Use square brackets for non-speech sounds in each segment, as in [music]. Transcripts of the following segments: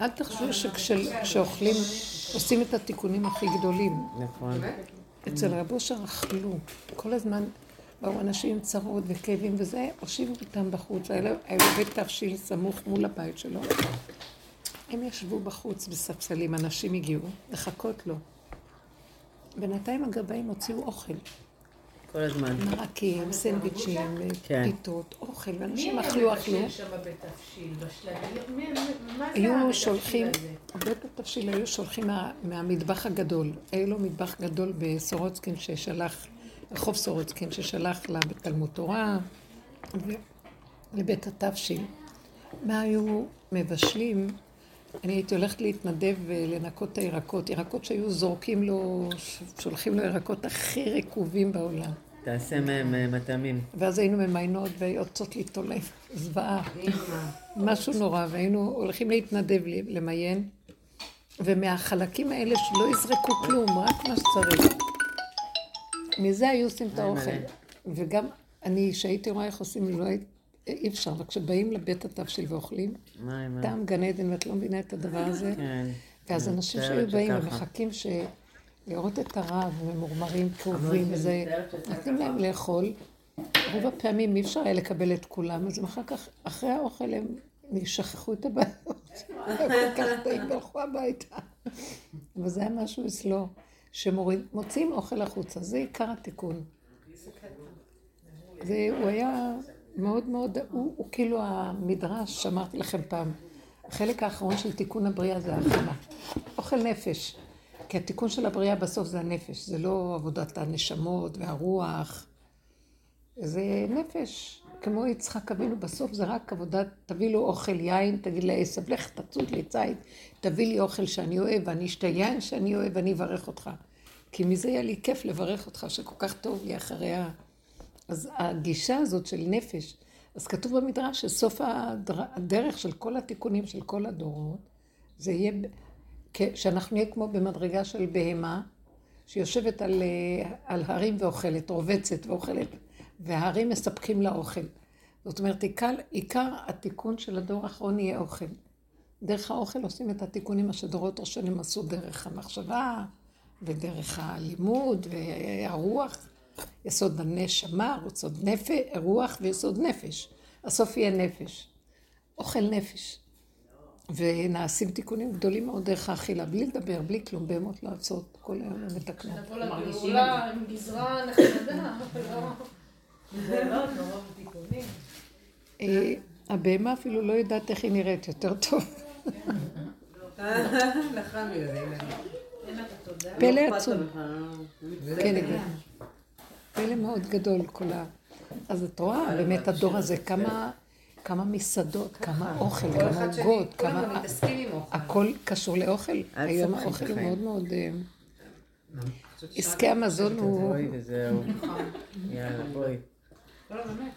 אל תחשבו שכשאוכלים, עושים את התיקונים הכי גדולים. נכון. אצל רב אושר אכלו. כל הזמן באו אנשים עם צרות וכאבים וזה, הושיבו אותם בחוץ. היה בית תבשיל סמוך מול הבית שלו. הם ישבו בחוץ בספסלים, אנשים הגיעו לחכות לו. בינתיים הגבאים הוציאו אוכל. כל הזמן. מרקים, סנדוויצ'ים, כן. פיתות, אוכל, ואנשים אכלו, אכלו. מי שם בתבשיל? בשלבים? היו שולחים? בית התבשיל היו שולחים מה- מהמטבח הגדול. היה לו מטבח גדול בסורוצקין ששלח, רחוב סורוצקין ששלח לה בתלמוד תורה, ולבית התבשיל. מה היו מבשלים? אני הייתי הולכת להתנדב ולנקות את הירקות, ירקות שהיו זורקים לו, שולחים לו ירקות הכי רקובים בעולם. תעשה מהם אה, מטעמים. ואז היינו ממיינות ויוצאות להתעולף, זוועה. משהו נורא, והיינו הולכים להתנדב למיין, ומהחלקים האלה שלא יזרקו כלום, רק מה שצריך. מזה היו עושים את האוכל. וגם אני, שהייתי רואה איך עושים, לא הייתי, אי אפשר, אבל כשבאים לבית התבשיל ואוכלים. טעם גן עדן, ואת לא מבינה את הדבר הזה. כן. ואז אנשים שהיו באים. ומחכים ש... לראות את הרב, ממורמרים, כאובים, וזה... נותנים להם לאכול. רוב הפעמים אי אפשר היה לקבל את כולם, אז הם אחר כך, אחרי האוכל הם שכחו את הבעיות. [laughs] כל כך טעים והלכו הביתה. אבל זה היה משהו אצלו, שמוציאים אוכל החוצה, זה עיקר התיקון. זה, הוא היה מאוד מאוד, הוא, הוא כאילו המדרש שאמרתי לכם פעם, החלק האחרון של תיקון הבריאה זה האכילה. אוכל נפש. כי התיקון של הבריאה בסוף זה הנפש, זה לא עבודת הנשמות והרוח. זה נפש. כמו יצחק אבינו, בסוף זה רק עבודת, תביא לו אוכל יין, תגיד לעשב, לך תצוד לי ציד, תביא לי אוכל שאני אוהב, ואני אשתה יין שאני אוהב, ואני אברך אותך. כי מזה יהיה לי כיף לברך אותך, שכל כך טוב לי אחרי. אז הגישה הזאת של נפש, אז כתוב במדרש שסוף הדר... הדרך של כל התיקונים של כל הדורות, זה יהיה שאנחנו נהיה כמו במדרגה של בהמה, שיושבת על, אה, על הרים ואוכלת, רובצת ואוכלת, וההרים מספקים לה אוכל. זאת אומרת, עיקר, עיקר התיקון של הדור האחרון יהיה אוכל. דרך האוכל עושים את התיקונים מה שדורות ראשונים עשו דרך המחשבה, ודרך הלימוד, והרוח. יסוד הנשמה, יסוד נפש, רוח ויסוד נפש. הסוף יהיה נפש. אוכל נפש. ונעשים תיקונים גדולים מאוד דרך האכילה, בלי לדבר, בלי כלום, בהמות לא עצות, כל היום הן מתקנות. נבוא לגאולה עם גזרה נחמדה, לא... לא. אה, הבהמה אפילו לא יודעת איך היא נראית יותר טוב. את התודה. פלא לא עצום. כן, כן. פלא מאוד גדול כל ה... אז את רואה באמת הדור הזה, כמה... כמה מסעדות, כמה אוכל, כמה עוגות, כמה... כולם מתעסקים עם אוכל. הכל קשור לאוכל. היום האוכל הוא. מאוד מאוד... אה, עסקי המזון הוא... [laughs] בואי. לא, באמת.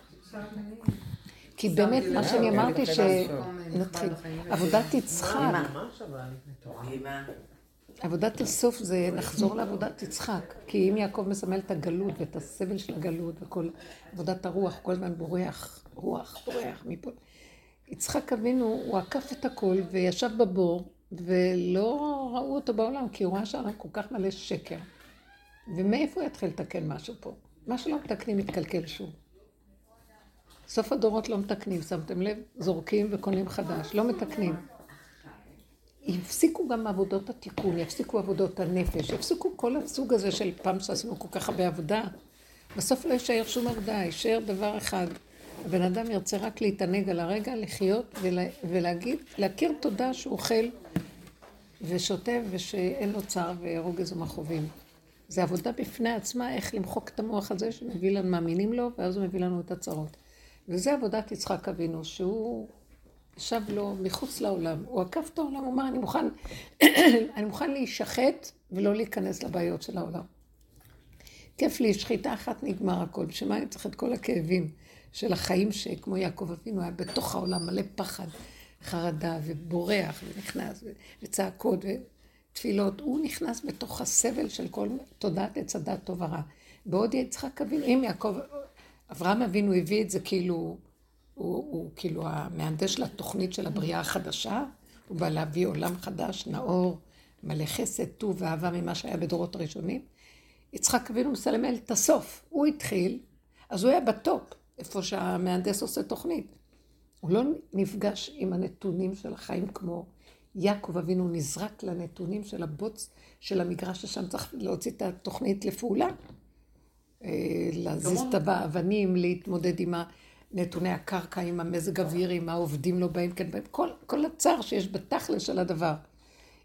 כי באמת, מה שאני אמרתי, ש... נתחיל. עבודת יצחק, עבודת הסוף זה לחזור לעבודת יצחק. כי אם יעקב מסמל את הגלות ואת הסבל של הגלות וכל עבודת הרוח, כל הזמן בורח, רוח, בורח מפה. יצחק אבינו, הוא עקף את הכל וישב בבור, ולא ראו אותו בעולם, כי הוא ראה שהעולם כל כך מלא שקר. ומאיפה הוא יתחיל לתקן משהו פה? מה שלא מתקנים מתקלקל שוב. סוף הדורות לא מתקנים, שמתם לב? זורקים וקונים חדש, לא מתקנים. יפסיקו גם עבודות התיקון, יפסיקו עבודות הנפש, יפסיקו כל הסוג הזה של פעם שעשינו כל כך הרבה עבודה. בסוף לא יישאר שום עבודה, יישאר דבר אחד. הבן אדם ירצה רק להתענג על הרגע, לחיות ולה, ולהגיד, להכיר תודה שהוא אוכל ושותה ושאין לו צער ורוגז ומכאובים. זה עבודה בפני עצמה, איך למחוק את המוח הזה שמביא לנו, מאמינים לו, ואז הוא מביא לנו את הצרות. וזה עבודת יצחק אבינו, שהוא ישב לו מחוץ לעולם. הוא עקף את העולם, הוא אמר, אני מוכן, [clears throat] אני מוכן להישחט ולא להיכנס לבעיות של העולם. כיף לי, שחיטה אחת נגמר הכל. בשביל מה אני צריך את כל הכאבים של החיים שכמו יעקב אבינו היה בתוך העולם מלא פחד, חרדה ובורח ונכנס וצעקות ותפילות. הוא נכנס בתוך הסבל של כל תודעת עץ הדת טוב ורע. בעוד יצחק אבינו, אם יעקב, אברהם אבינו הביא את זה כאילו, הוא, הוא כאילו המהנדס של התוכנית של הבריאה החדשה, הוא בא להביא עולם חדש, נאור, מלא חסד, טוב ואהבה ממה שהיה בדורות הראשונים. יצחק אבינו מסלמל את הסוף. הוא התחיל, אז הוא היה בטופ, איפה שהמהנדס עושה תוכנית. הוא לא נפגש עם הנתונים של החיים כמו יעקב אבינו נזרק לנתונים של הבוץ של המגרש ששם צריך להוציא את התוכנית לפעולה. אה, להזיז את האבנים, להתמודד עם נתוני הקרקע, עם המזג אוויר, עם העובדים לא באים, באים, כל, כל הצער שיש בתכל'ס של הדבר.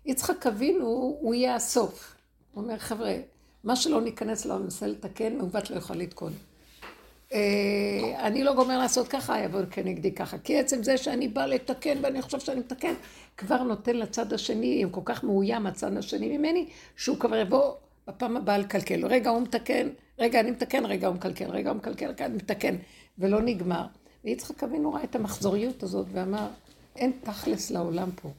יצחק אבינו, הוא יהיה הסוף. הוא אומר, חבר'ה, מה שלא ניכנס לו, ננסה לתקן, מעוות לא יכול לתקון. אה, אני לא גומר לעשות ככה, יבוא כנגדי ככה. כי עצם זה שאני באה לתקן ואני חושב שאני מתקן, כבר נותן לצד השני, אם כל כך מאוים הצד השני ממני, שהוא כבר יבוא בפעם הבאה לקלקל. רגע הוא מתקן, רגע אני מתקן, רגע הוא מקלקל, רגע הוא מקלקל, רגע אני מתקן, ולא נגמר. ויצחק אבינו ראה את המחזוריות הזאת ואמר, אין תכלס לעולם פה.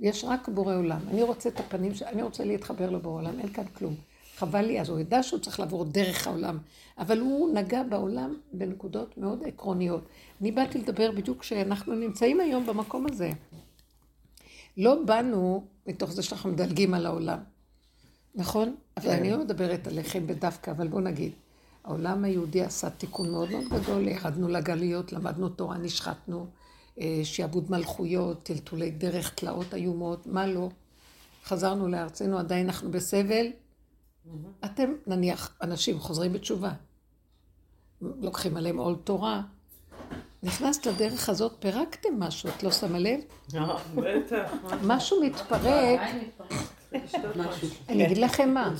יש רק בורא עולם. אני רוצה את הפנים, אני רוצה להתחבר לבורא עולם, אין כאן כלום. חבל לי, אז הוא ידע שהוא צריך לעבור דרך העולם, אבל הוא נגע בעולם בנקודות מאוד עקרוניות. אני באתי לדבר בדיוק כשאנחנו נמצאים היום במקום הזה. לא באנו מתוך זה שאנחנו מדלגים על העולם, נכון? אבל אני לא מדברת עליכם בדווקא, אבל בואו נגיד, העולם היהודי עשה תיקון מאוד מאוד גדול, ירדנו לגליות, למדנו תורה, נשחטנו, אה, שעבוד מלכויות, טלטולי דרך, תלאות איומות, מה לא? חזרנו לארצנו, עדיין אנחנו בסבל, אתם, נניח, אנשים חוזרים בתשובה, לוקחים עליהם עול תורה, נכנסת לדרך הזאת, פירקתם משהו, את לא שמה לב? לא, בטח. משהו מתפרק. אני אגיד לכם מה,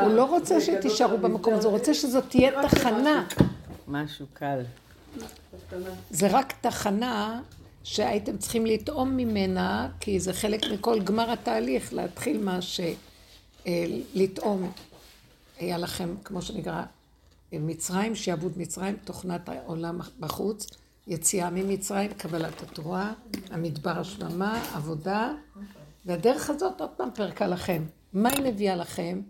הוא לא רוצה שתישארו במקום הזה, הוא רוצה שזאת תהיה תחנה. משהו קל. זה רק תחנה שהייתם צריכים לטעום ממנה, כי זה חלק מכל גמר התהליך, להתחיל מה ש... אה, לטעום. היה לכם, כמו שנקרא, מצרים, שעבוד מצרים, תוכנת העולם בחוץ, יציאה ממצרים, קבלת התורה, המדבר השלמה, עבודה, והדרך הזאת עוד פעם פרקה לכם. מה היא מביאה לכם?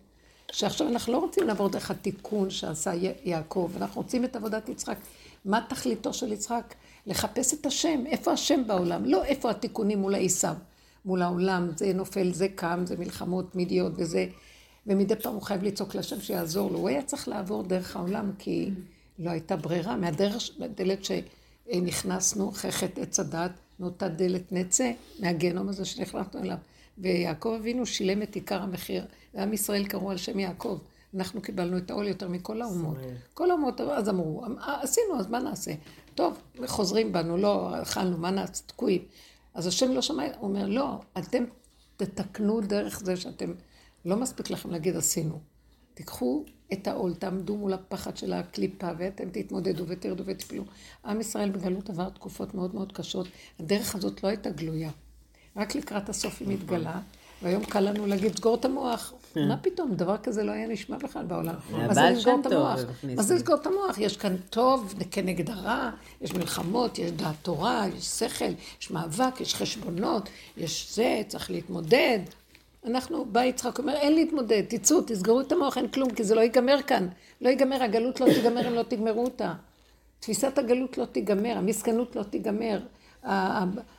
שעכשיו אנחנו לא רוצים לעבור דרך התיקון שעשה יעקב, אנחנו רוצים את עבודת יצחק. מה תכליתו של יצחק? לחפש את השם. איפה השם בעולם? לא איפה התיקונים מול העשיו. מול העולם, זה נופל, זה קם, זה מלחמות תמידיות וזה... ומדי פעם הוא חייב לצעוק לשם שיעזור לו. הוא היה צריך לעבור דרך העולם כי לא הייתה ברירה. מהדרך, מהדלת שנכנסנו אחרי חטא עץ הדת, מאותה דלת נצא, מהגיהנום הזה שנכנסנו אליו. ויעקב אבינו שילם את עיקר המחיר. ועם ישראל קראו על שם יעקב. אנחנו קיבלנו את העול יותר מכל האומות. כל האומות, אז אמרו, עשינו, אז מה נעשה? טוב, חוזרים בנו, לא אכלנו, מה נעשה? תקועים. אז השם לא שמע, הוא אומר, לא, אתם תתקנו דרך זה שאתם, לא מספיק לכם להגיד עשינו. תיקחו את העול, תעמדו מול הפחד של הקליפה, ואתם תתמודדו ותרדו ותפלו. עם ישראל בגלות עבר תקופות מאוד מאוד קשות. הדרך הזאת לא הייתה גלויה. רק לקראת הסוף היא מתגלה, והיום קל לנו להגיד, סגור את המוח. כן. מה פתאום, דבר כזה לא היה נשמע בכלל בעולם. מה זה לסגור את המוח? מה זה. לסגור את המוח? יש כאן טוב כנגד הרע, יש מלחמות, יש דעת תורה, יש שכל, יש מאבק, יש חשבונות, יש זה, צריך להתמודד. אנחנו, בא יצחק, אומר, אין להתמודד, תצאו, תסגרו את המוח, אין כלום, כי זה לא ייגמר כאן. לא ייגמר, הגלות לא תיגמר אם לא תגמרו אותה. תפיסת הגלות לא תיגמר, המסכנות לא תיגמר,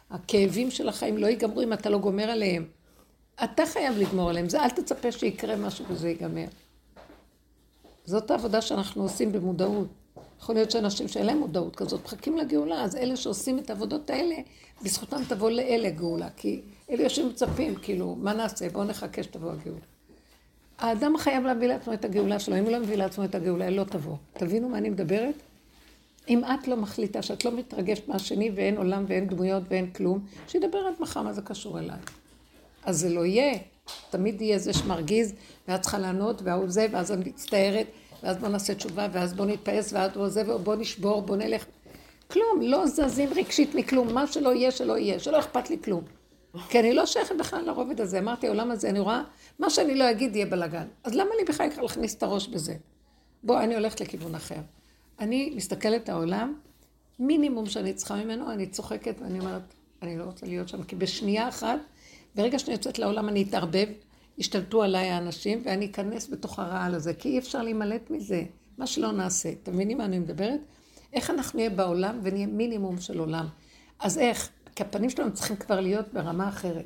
הכאבים של החיים לא ייגמרו אם אתה לא גומר עליהם. אתה חייב לגמור עליהם, זה אל תצפה שיקרה משהו וזה ייגמר. זאת העבודה שאנחנו עושים במודעות. יכול להיות שאנשים שאין להם מודעות כזאת מחכים לגאולה, אז אלה שעושים את העבודות האלה, בזכותם תבוא לאלה גאולה, כי אלה יושבים מצפים, כאילו, מה נעשה? בואו נחכה שתבוא הגאולה. האדם חייב להביא לעצמו את הגאולה שלו, אם הוא לא מביא לעצמו את הגאולה, לא תבוא. תבינו מה אני מדברת? אם את לא מחליטה שאת לא מתרגשת מהשני ואין עולם ואין דמויות ואין כלום, שידבר עד מחר, מה זה קשור אליי? אז זה לא יהיה. תמיד יהיה זה שמרגיז, ואת צריכה לענות, והוא זה, ואז אני מצטערת, ואז בוא נעשה תשובה, ואז בוא נתפעס, ואז בוא זה, ובוא נשבור, בוא נלך. כלום, לא זזים רגשית מכלום, מה שלא יהיה, שלא יהיה, שלא אכפת לי כלום. [laughs] כי אני לא שייכת בכלל לרובד הזה. אמרתי, העולם הזה, אני רואה, מה שאני לא אגיד יהיה בלאגן. אז למה לי בכלל להכניס את הראש בזה? בוא, אני הולכת לכיוון אחר. אני מסתכלת העולם, מינימום שאני צריכה ממנו, אני צוחקת ואני אומרת, אני לא רוצה להיות שם, כי בשנייה אחת, ברגע שאני יוצאת לעולם אני אתערבב, ישתלטו עליי האנשים, ואני אכנס בתוך הרעל הזה, כי אי אפשר להימלט מזה, מה שלא נעשה. אתם מבינים מה אני מדברת? איך אנחנו נהיה בעולם ונהיה מינימום של עולם. אז איך? כי הפנים שלנו צריכים כבר להיות ברמה אחרת.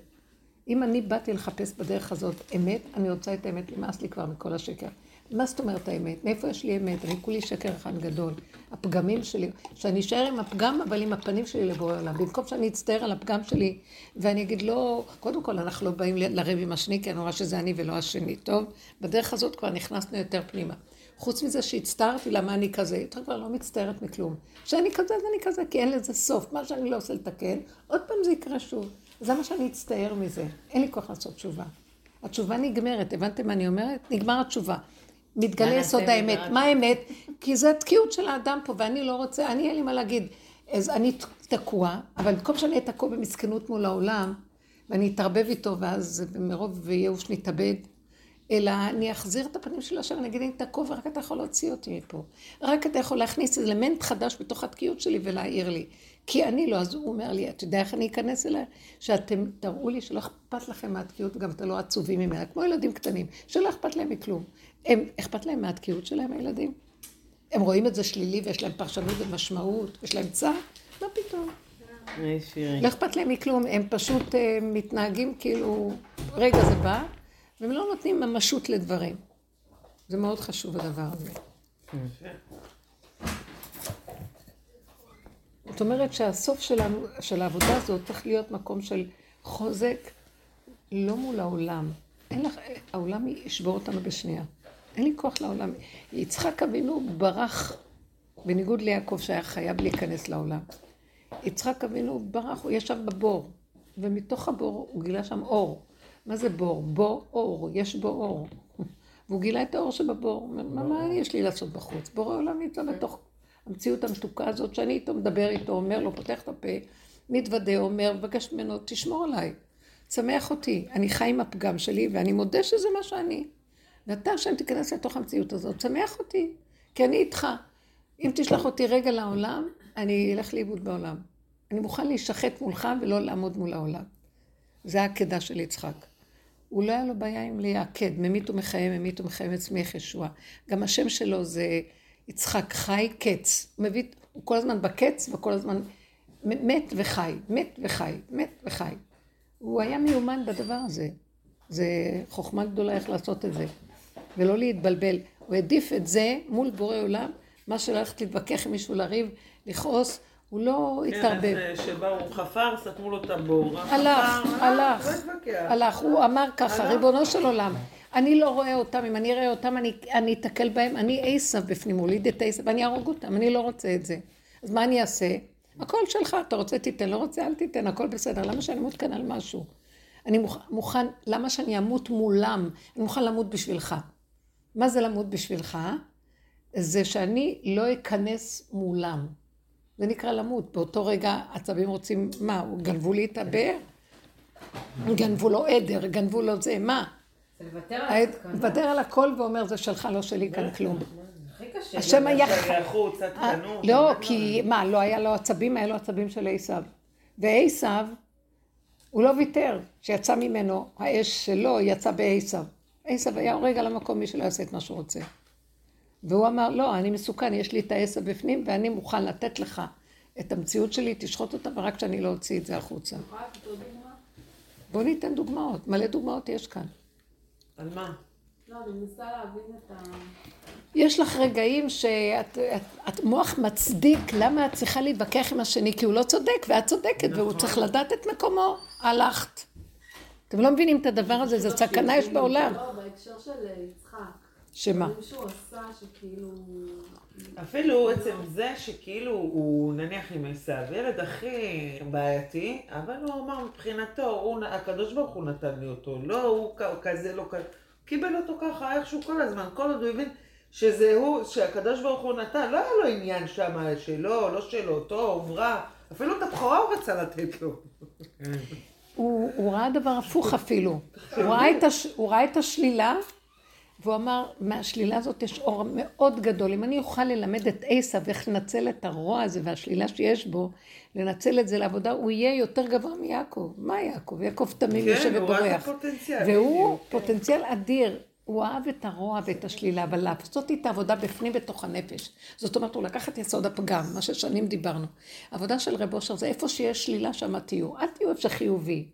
אם אני באתי לחפש בדרך הזאת אמת, אני רוצה את האמת, נמאס לי כבר מכל השקר. מה זאת אומרת האמת? מאיפה יש לי אמת? אני כולי שקר אחד גדול. הפגמים שלי, שאני אשאר עם הפגם, אבל עם הפנים שלי לבורא עולם. במקום שאני אצטער על הפגם שלי, ואני אגיד, לא, קודם כל, אנחנו לא באים לריב עם השני, כי אני רואה שזה אני ולא השני, טוב? בדרך הזאת כבר נכנסנו יותר פנימה. חוץ מזה שהצטערתי למה אני כזה, יותר כבר לא מצטערת מכלום. כשאני כזה, אז אני כזה, כי אין לזה סוף. מה שאני לא עושה לתקן, עוד פעם זה יקרה שוב. זה מה שאני אצטער מזה. אין לי כוח לעשות תשובה. התשובה נגמרת, הבנתם מה אני אומרת? נגמר התשובה. מתגלה יסוד האמת. מה האמת? כי זה התקיעות של האדם פה, ואני לא רוצה, אני אין לי מה להגיד. אז אני תקוע, אבל במקום שאני אהיה תקוע במסכנות מול העולם, ואני אתערבב איתו, ואז מרוב ייאוש נתאבד, אלא אני אחזיר את הפנים של השם, אני אגיד, אני תקוע, ורק אתה יכול להוציא אותי מפה. רק אתה יכול להכניס אלמנט חדש בתוך התקיעות שלי ולהעיר לי. כי אני לא, אז הוא אומר לי, אתה יודע איך אני אכנס אליה? שאתם תראו לי שלא אכפת לכם מהתקיעות, וגם אתם לא עצובים ממנה, כמו ילדים קטנים, שלא אכפת להם מכלום. הם, אכפת להם מהתקיעות שלהם, הילדים? הם רואים את זה שלילי ויש להם פרשנות ומשמעות, יש להם צער? מה פתאום? לא אכפת להם מכלום, הם פשוט uh, מתנהגים כאילו, רגע זה בא, והם לא נותנים ממשות לדברים. זה מאוד חשוב הדבר הזה. זאת אומרת שהסוף שלנו, של העבודה הזאת צריך להיות מקום של חוזק, לא מול העולם. אין לך, העולם ישבור אותנו בשנייה. אין לי כוח לעולם. יצחק אבינו ברח, בניגוד ליעקב שהיה חייב להיכנס לעולם. יצחק אבינו ברח, הוא ישב בבור, ומתוך הבור הוא גילה שם אור. מה זה בור? בור אור, יש בו אור. והוא גילה את האור שבבור. מה, מה יש לי לעשות בחוץ? בורא עולם נמצא בתוך המציאות המתוקה הזאת, שאני איתו מדבר איתו, אומר לו, פותח את הפה, מתוודה, אומר, מבקש ממנו, תשמור עליי, שמח אותי. אני חי עם הפגם שלי, ואני מודה שזה מה שאני. ואתה השם תיכנס לתוך המציאות הזאת, שמח אותי, כי אני איתך. אם תשלח אותי רגע לעולם, אני אלך לאיבוד בעולם. אני מוכן להישחט מולך ולא לעמוד מול העולם. זה העקדה של יצחק. הוא לא היה לו בעיה עם להיעקד, ממית ומחיה, ממית ומחיה, מצמיח ישוע. גם השם שלו זה יצחק חי קץ. הוא מביא, הוא כל הזמן בקץ וכל הזמן מת וחי, מת וחי, מת וחי. הוא היה מיומן בדבר הזה. זה חוכמה גדולה איך לעשות את זה. ולא להתבלבל. הוא העדיף את זה מול בורא עולם, מה שללכת להתווכח עם מישהו, לריב, לכעוס, הוא לא התערבב. כן, אז שבא, הוא חפר, סתמו לו את הבור. הלך, הלך, הלך. הוא אמר ככה, ריבונו של עולם, אני לא רואה אותם, אם אני אראה אותם, אני אתקל בהם, אני עשב בפנים, הוליד את עשב, ואני אהרוג אותם, אני לא רוצה את זה. אז מה אני אעשה? הכל שלך, אתה רוצה תיתן, לא רוצה אל תיתן, הכל בסדר, למה שאני אמות כאן על משהו? אני מוכן, למה שאני אמות מולם? אני מוכן למות בשבילך. מה זה למות בשבילך? זה שאני לא אכנס מולם. זה נקרא למות. באותו רגע עצבים רוצים, מה, גנבו לי את הבאר? גנבו לו עדר, גנבו לו זה, מה? זה לוותר על הסכנה. לוותר על הכל ואומר, זה שלך, לא שלי כאן כלום. הכי קשה. השם היה... אה, תקנו. לא, כי מה, לא היה לו עצבים, היה לו עצבים של עשיו. ועשיו, הוא לא ויתר, שיצא ממנו, האש שלו יצא בעשיו. עשיו היה הורג על המקום מי שלא יעשה את מה שהוא רוצה. והוא אמר, לא, אני מסוכן, יש לי את העשב בפנים, ואני מוכן לתת לך את המציאות שלי, תשחוט אותה, ורק שאני לא אוציא את זה החוצה. בואו ניתן דוגמאות, מלא דוגמאות יש כאן. על מה? לא, אני מנסה להבין את ה... יש לך רגעים שאת את, את מוח מצדיק למה את צריכה להתווכח עם השני, כי הוא לא צודק, ואת צודקת, והוא נכון. צריך לדעת את מקומו. הלכת. אתם לא מבינים את הדבר הזה, זה סכנה יש בעולם. לא, בהקשר של יצחק. שמה? דברים שהוא עשה שכאילו... אפילו עצם זה שכאילו הוא נניח עם עשיו, ילד הכי בעייתי, אבל הוא אמר מבחינתו, הוא, הקדוש ברוך הוא נתן לי אותו, לא הוא כזה, לא כזה, קיבל אותו ככה איכשהו כל הזמן, כל עוד הוא הבין שזה הוא, שהקדוש ברוך הוא נתן, לא היה לו עניין שם שלו, לא שלו, טוב, רע, אפילו את הבכורה הוא רצה לתת לו. הוא, הוא ראה דבר הפוך אפילו. הוא ראה, את הש, הוא ראה את השלילה, והוא אמר, מהשלילה הזאת יש אור מאוד גדול. אם אני אוכל ללמד את עשיו איך לנצל את הרוע הזה והשלילה שיש בו, לנצל את זה לעבודה, הוא יהיה יותר גבוה מיעקב. מה יעקב? יעקב תמים יושב כן, הוא ובורח. הפוטנציאל. והוא כן. פוטנציאל אדיר. הוא אהב את הרוע ואת השלילה, אבל לעשות את העבודה בפנים בתוך הנפש. זאת אומרת, הוא לקח את יסוד הפגם, מה ששנים דיברנו. עבודה של רב אושר זה איפה שיש שלילה, שם תהיו. אל תהיו איפה שחיובי.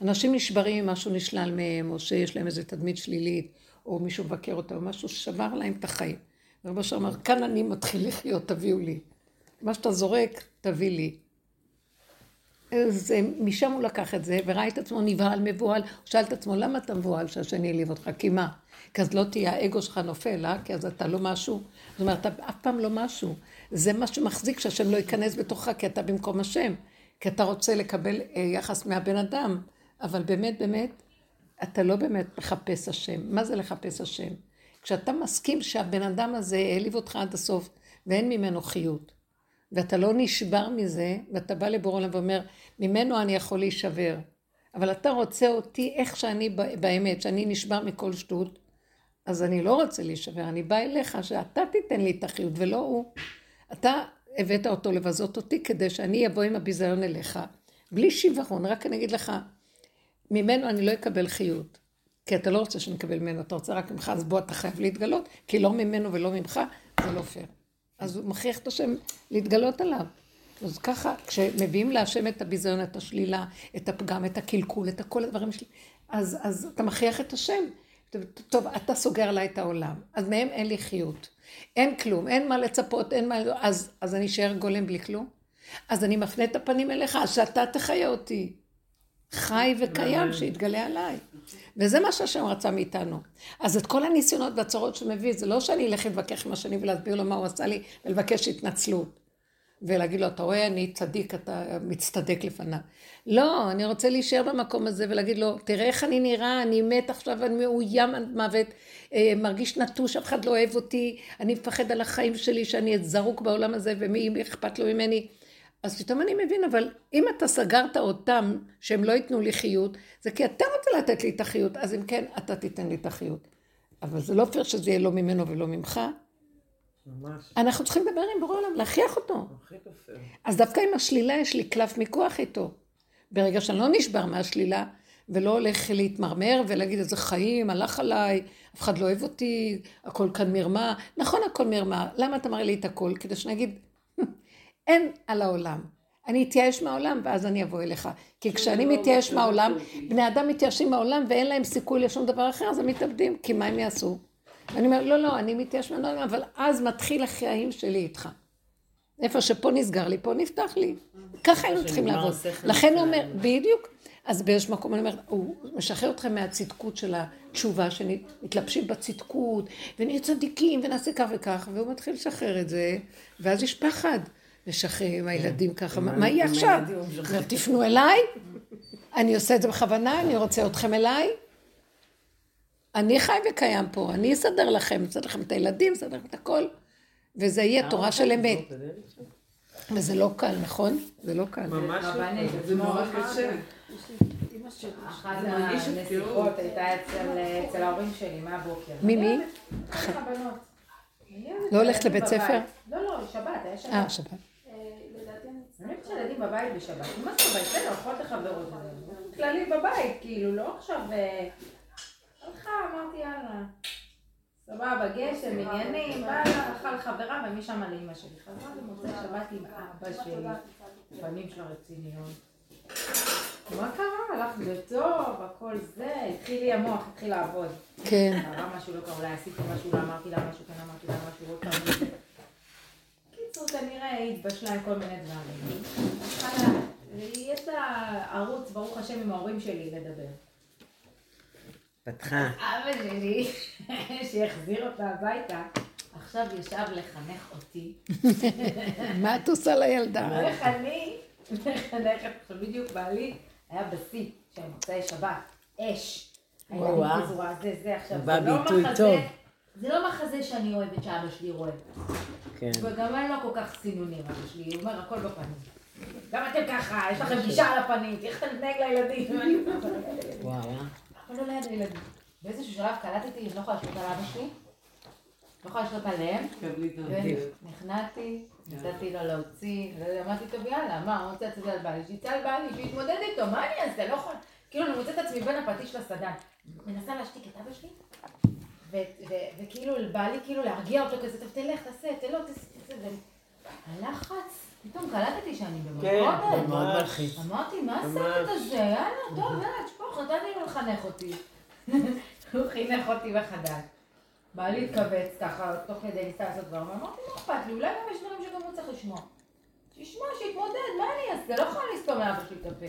אנשים נשברים אם משהו נשלל מהם, או שיש להם איזו תדמית שלילית, או מישהו מבקר אותם, או משהו שבר להם את החיים. רב אושר אמר, כאן אני מתחיל לחיות, תביאו לי. מה שאתה זורק, תביא לי. אז אה, משם הוא לקח את זה, וראה את עצמו נבהל, מבוהל. הוא שאל את עצמו, למה אתה מבוהל שהשני העליב אותך? כי מה? כי אז לא תהיה, האגו שלך נופל, אה? כי אז אתה לא משהו. זאת אומרת, אתה אף פעם לא משהו. זה מה שמחזיק שהשם לא ייכנס בתוכך, כי אתה במקום השם. כי אתה רוצה לקבל אה, יחס מהבן אדם. אבל באמת, באמת, אתה לא באמת מחפש השם. מה זה לחפש השם? כשאתה מסכים שהבן אדם הזה העליב אותך עד הסוף, ואין ממנו חיות. ואתה לא נשבר מזה, ואתה בא לבור עולם ואומר, ממנו אני יכול להישבר. אבל אתה רוצה אותי איך שאני באמת, שאני נשבר מכל שטות, אז אני לא רוצה להישבר, אני באה אליך שאתה תיתן לי את החיות ולא הוא. אתה הבאת אותו לבזות אותי כדי שאני אבוא עם הביזיון אליך, בלי שיוורון, רק אני אגיד לך, ממנו אני לא אקבל חיות. כי אתה לא רוצה שאני אקבל ממנו, אתה רוצה רק ממך, אז בוא אתה חייב להתגלות, כי לא ממנו ולא ממך, זה לא פייר. אז הוא מכריח את השם להתגלות עליו. אז ככה, כשמביאים להשם את הביזיון, את השלילה, את הפגם, את הקלקול, את כל הדברים שלי, אז, אז אתה מכריח את השם. טוב, אתה סוגר עליי את העולם, אז מהם אין לי חיות. אין כלום, אין מה לצפות, אין מה... אז, אז אני אשאר גולם בלי כלום? אז אני מפנה את הפנים אליך, אז שאתה תחיה אותי. חי וקיים, שיתגלה עליי. וזה מה שהשם רצה מאיתנו. אז את כל הניסיונות והצרות שהוא מביא, זה לא שאני אלך להתווכח עם השני ולהסביר לו מה הוא עשה לי, ולבקש התנצלות. ולהגיד לו, אתה רואה, אני צדיק, אתה מצטדק לפניו. לא, אני רוצה להישאר במקום הזה ולהגיד לו, תראה איך אני נראה, אני מת עכשיו, אני מאוים עד מוות, אה, מרגיש נטוש, אף אחד לא אוהב אותי, אני מפחד על החיים שלי, שאני זרוק בעולם הזה, ומי אכפת לו ממני. אז פתאום אני מבין, אבל אם אתה סגרת אותם שהם לא ייתנו לי חיות, זה כי אתה רוצה לתת לי את החיות, אז אם כן, אתה תיתן לי את החיות. אבל זה לא פייר שזה יהיה לא ממנו ולא ממך. ממש. אנחנו צריכים לדבר עם בורא עולם, להכריח אותו. אז דווקא עם השלילה יש לי קלף מיקוח איתו. ברגע שאני לא נשבר מהשלילה, ולא הולך להתמרמר ולהגיד איזה חיים, הלך עליי, אף אחד לא אוהב אותי, הכל כאן מרמה. נכון הכל מרמה, למה אתה מראה לי את הכל? כדי שאני אגיד, אין על העולם. אני אתייאש מהעולם ואז אני אבוא אליך. כי כשאני לא מתייאש מהעולם, בני אדם מתייאשים מהעולם ואין להם סיכוי לשום דבר אחר, אז הם מתאבדים, כי מה הם יעשו? אני אומר, לא, לא, אני מתייאש מהעולם, אבל אז מתחיל החיים שלי איתך. איפה שפה נסגר לי, פה נפתח לי. ככה היינו צריכים לעבוד. לכן הוא אומר, בדיוק. אז באיזשהו מקום אני אומרת, הוא משחרר אתכם מהצדקות של התשובה, שמתלבשים בצדקות, ונהיה צדיקים, ונעשה כך וכך, והוא מתחיל לשחרר את זה, ואז יש פחד. לשחרר עם הילדים ככה, מה יהיה עכשיו? תפנו אליי, אני עושה את זה בכוונה, אני רוצה אתכם אליי. אני חי וקיים פה, אני אסדר לכם, אסדר לכם את הילדים, אסדר לכם את הכל, וזה יהיה תורה של אמת. וזה לא קל, נכון? זה לא קל. ממש לא, זה נורא קשה. אחת הנסיכות הייתה אצל ההורים שלי מהבוקר. מי מי? לא הולכת לבית ספר? לא, לא, שבת, היה שבת. אה, שבת. אני חושבת בבית בשבת. מה זאת אומרת? בסדר, אוכלות לחברות. כללי בבית, כאילו, לא עכשיו... הלכה, אמרתי יאללה. סבבה, גשם, עניינים, בא לה, הלכה לחברה ומשם לאמא שלי. חזרה למוצאי שבת עם אבא שלי, פנים שלה רציניות. מה קרה? הלך בטוב, הכל זה, התחיל לי המוח, התחיל לעבוד. כן. קרה משהו לא קרה, אולי עשיתי משהו, לא אמרתי לה משהו, כן אמרתי לה משהו, עוד פעם. בקיצור, כנראה היא התבשלה עם כל מיני דברים. יש לה ערוץ, ברוך השם, עם ההורים שלי לדבר. פתחה. אבא שלי, שהחזיר אותה הביתה, עכשיו ישב לחנך אותי. [laughs] מה את עושה לילדה? איך אני מחנכת, עכשיו בדיוק בעלי היה בשיא של מוצאי שבת, אש. וואו. זה, זה עכשיו, בא לא טוב. זה לא מחזה שאני אוהבת שאבא שלי רואה. כן. וגם אין לו כל כך סינונים, אבא שלי, הוא אומר הכל בפנים. גם אתם ככה, יש לכם גישה על הפנים, איך אתה מתנהג לילדים? [laughs] וואו. אבל לא ליד הילדים. באיזשהו שלב קלטתי, אני לא יכולה לשלוט על אבא שלי, לא יכולה לשלוט עליהם, נכנעתי, נתתי לו להוציא, אמרתי טוב יאללה, מה, הוא רוצה לצאת על בעלי, שיצא על בעלי, שיתמודד איתו, מה אני אעשה, לא יכולה, כאילו אני מוצאת את עצמי בין הפטיש לסדן, מנסה להשתיק את אבא שלי, וכאילו בא לי כאילו להרגיע אותו כזה, טוב תלך, תעשה, תלך, תעשה, תעשה. ו- הלחץ, פתאום קלטתי שאני כן, במלכודת. מאוד מלחיץ. אמרתי, מה. הסרט הזה? יאללה, טוב, יאללה, תשפוך, נתתי לו לחנך אותי. [laughs] הוא חינך אותי מחדש. בא להתכווץ ככה, תוך כדי ניסה לעשות דברים, אמרתי, מה אכפת לי? אולי גם יש דברים שגם הוא צריך לשמוע. שישמע, שיתמודד, מה אני אעשה? לא יכולה לסתום לאבא שלי את הפה.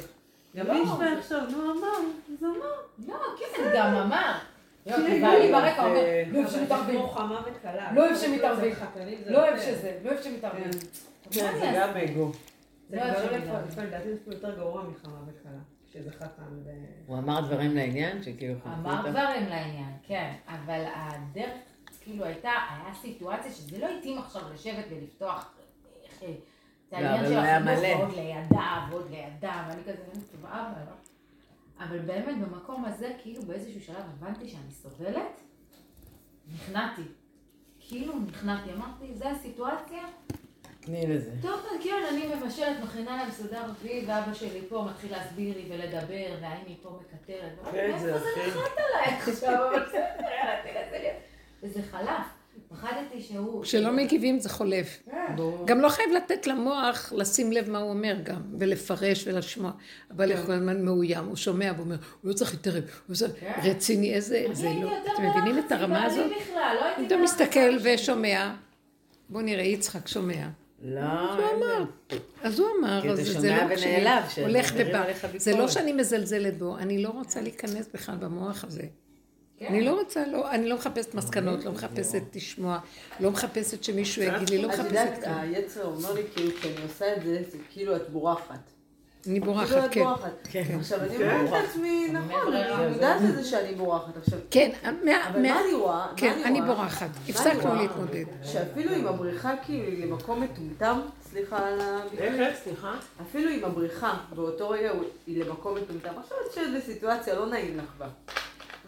גם לא. מי ישמע עכשיו, נו אמר, אז אמר. לא, כן, גם אמר. לא, כי בעלי ברקע אומר, אה, לא אוהב שמתערבים. לא אוהב שמתערבים. זה לא אוהב יותר. שזה, לא אוהב שמתערבים. כן, אני זה אעשה? גם אגו. זה לא אוהב כבר שמתערבים. לפעמים, לפעמים, לדעתי זה אפילו יותר גרוע מחמה וקלה. שזה חתן ו... הוא אמר דברים לעניין, שכאילו אמר. דברים לעניין, כן, אבל הדרך, כאילו הייתה, היה סיטואציה שזה לא התאים עכשיו לשבת ולפתוח, אה, זה לא, העניין אבל של החינוך. ועוד לידה, ועוד לידה, ואני כזה, אבא, לא? אבל באמת במקום הזה, כאילו באיזשהו שלב הבנתי שאני סובלת, נכנעתי. כאילו נכנעתי, אמרתי, זה הסיטואציה, תני לזה. טוב, כן, אני מבשלת, מכינה להם סעודה רביעית, ואבא שלי פה מתחיל להסביר לי ולדבר, והאם היא פה מקטרת. כן, זה הכי... נחת עליי עכשיו, אבל בסדר. וזה חלף. פחדתי שהוא... כשלא מגיבים זה חולף. גם לא חייב לתת למוח לשים לב מה הוא אומר גם, ולפרש ולשמוע. אבל איך כל הזמן מאוים, הוא שומע ואומר, הוא לא צריך להתערב, הוא עושה רציני, איזה, זה לא, אתם מבינים את הרמה הזאת? בכלל, לא הייתי אתה בלחץ מסתכל. ושומע, בוא נראה, יצחק שומע. לא, הוא אמר. אז הוא אמר, אז זה לא כשאני הולך ובא. זה לא. שאני מזלזלת בו, אני לא רוצה להיכנס בכלל במוח הזה. כן. אני לא רוצה, לא, אני לא מחפשת מסקנות, לא מחפשת לשמוע, לא מחפשת שמישהו יגיד לי, לא את מחפשת יודעת, כלום. היצר אומר לי כאילו, כשאני עושה את זה, זה כאילו את בורחת. אני כאילו בורחת, כן. בורחת. עכשיו, אני כן. אומרת לעצמי, נכון, אני יודעת את זה שאני בורחת. עכשיו, כן, מה- אבל מה- אני רואה? כן, אני? בורחת. הפסקנו? להתמודד. שאפילו אם הבריחה כאילו היא למקום מטומטם, סליחה על הביטוי, איך, סליחה? אפילו אם הבריחה באותו רגע היא למקום מטומטם, עכשיו את יושבת בסיטואציה לא נעים לך בה.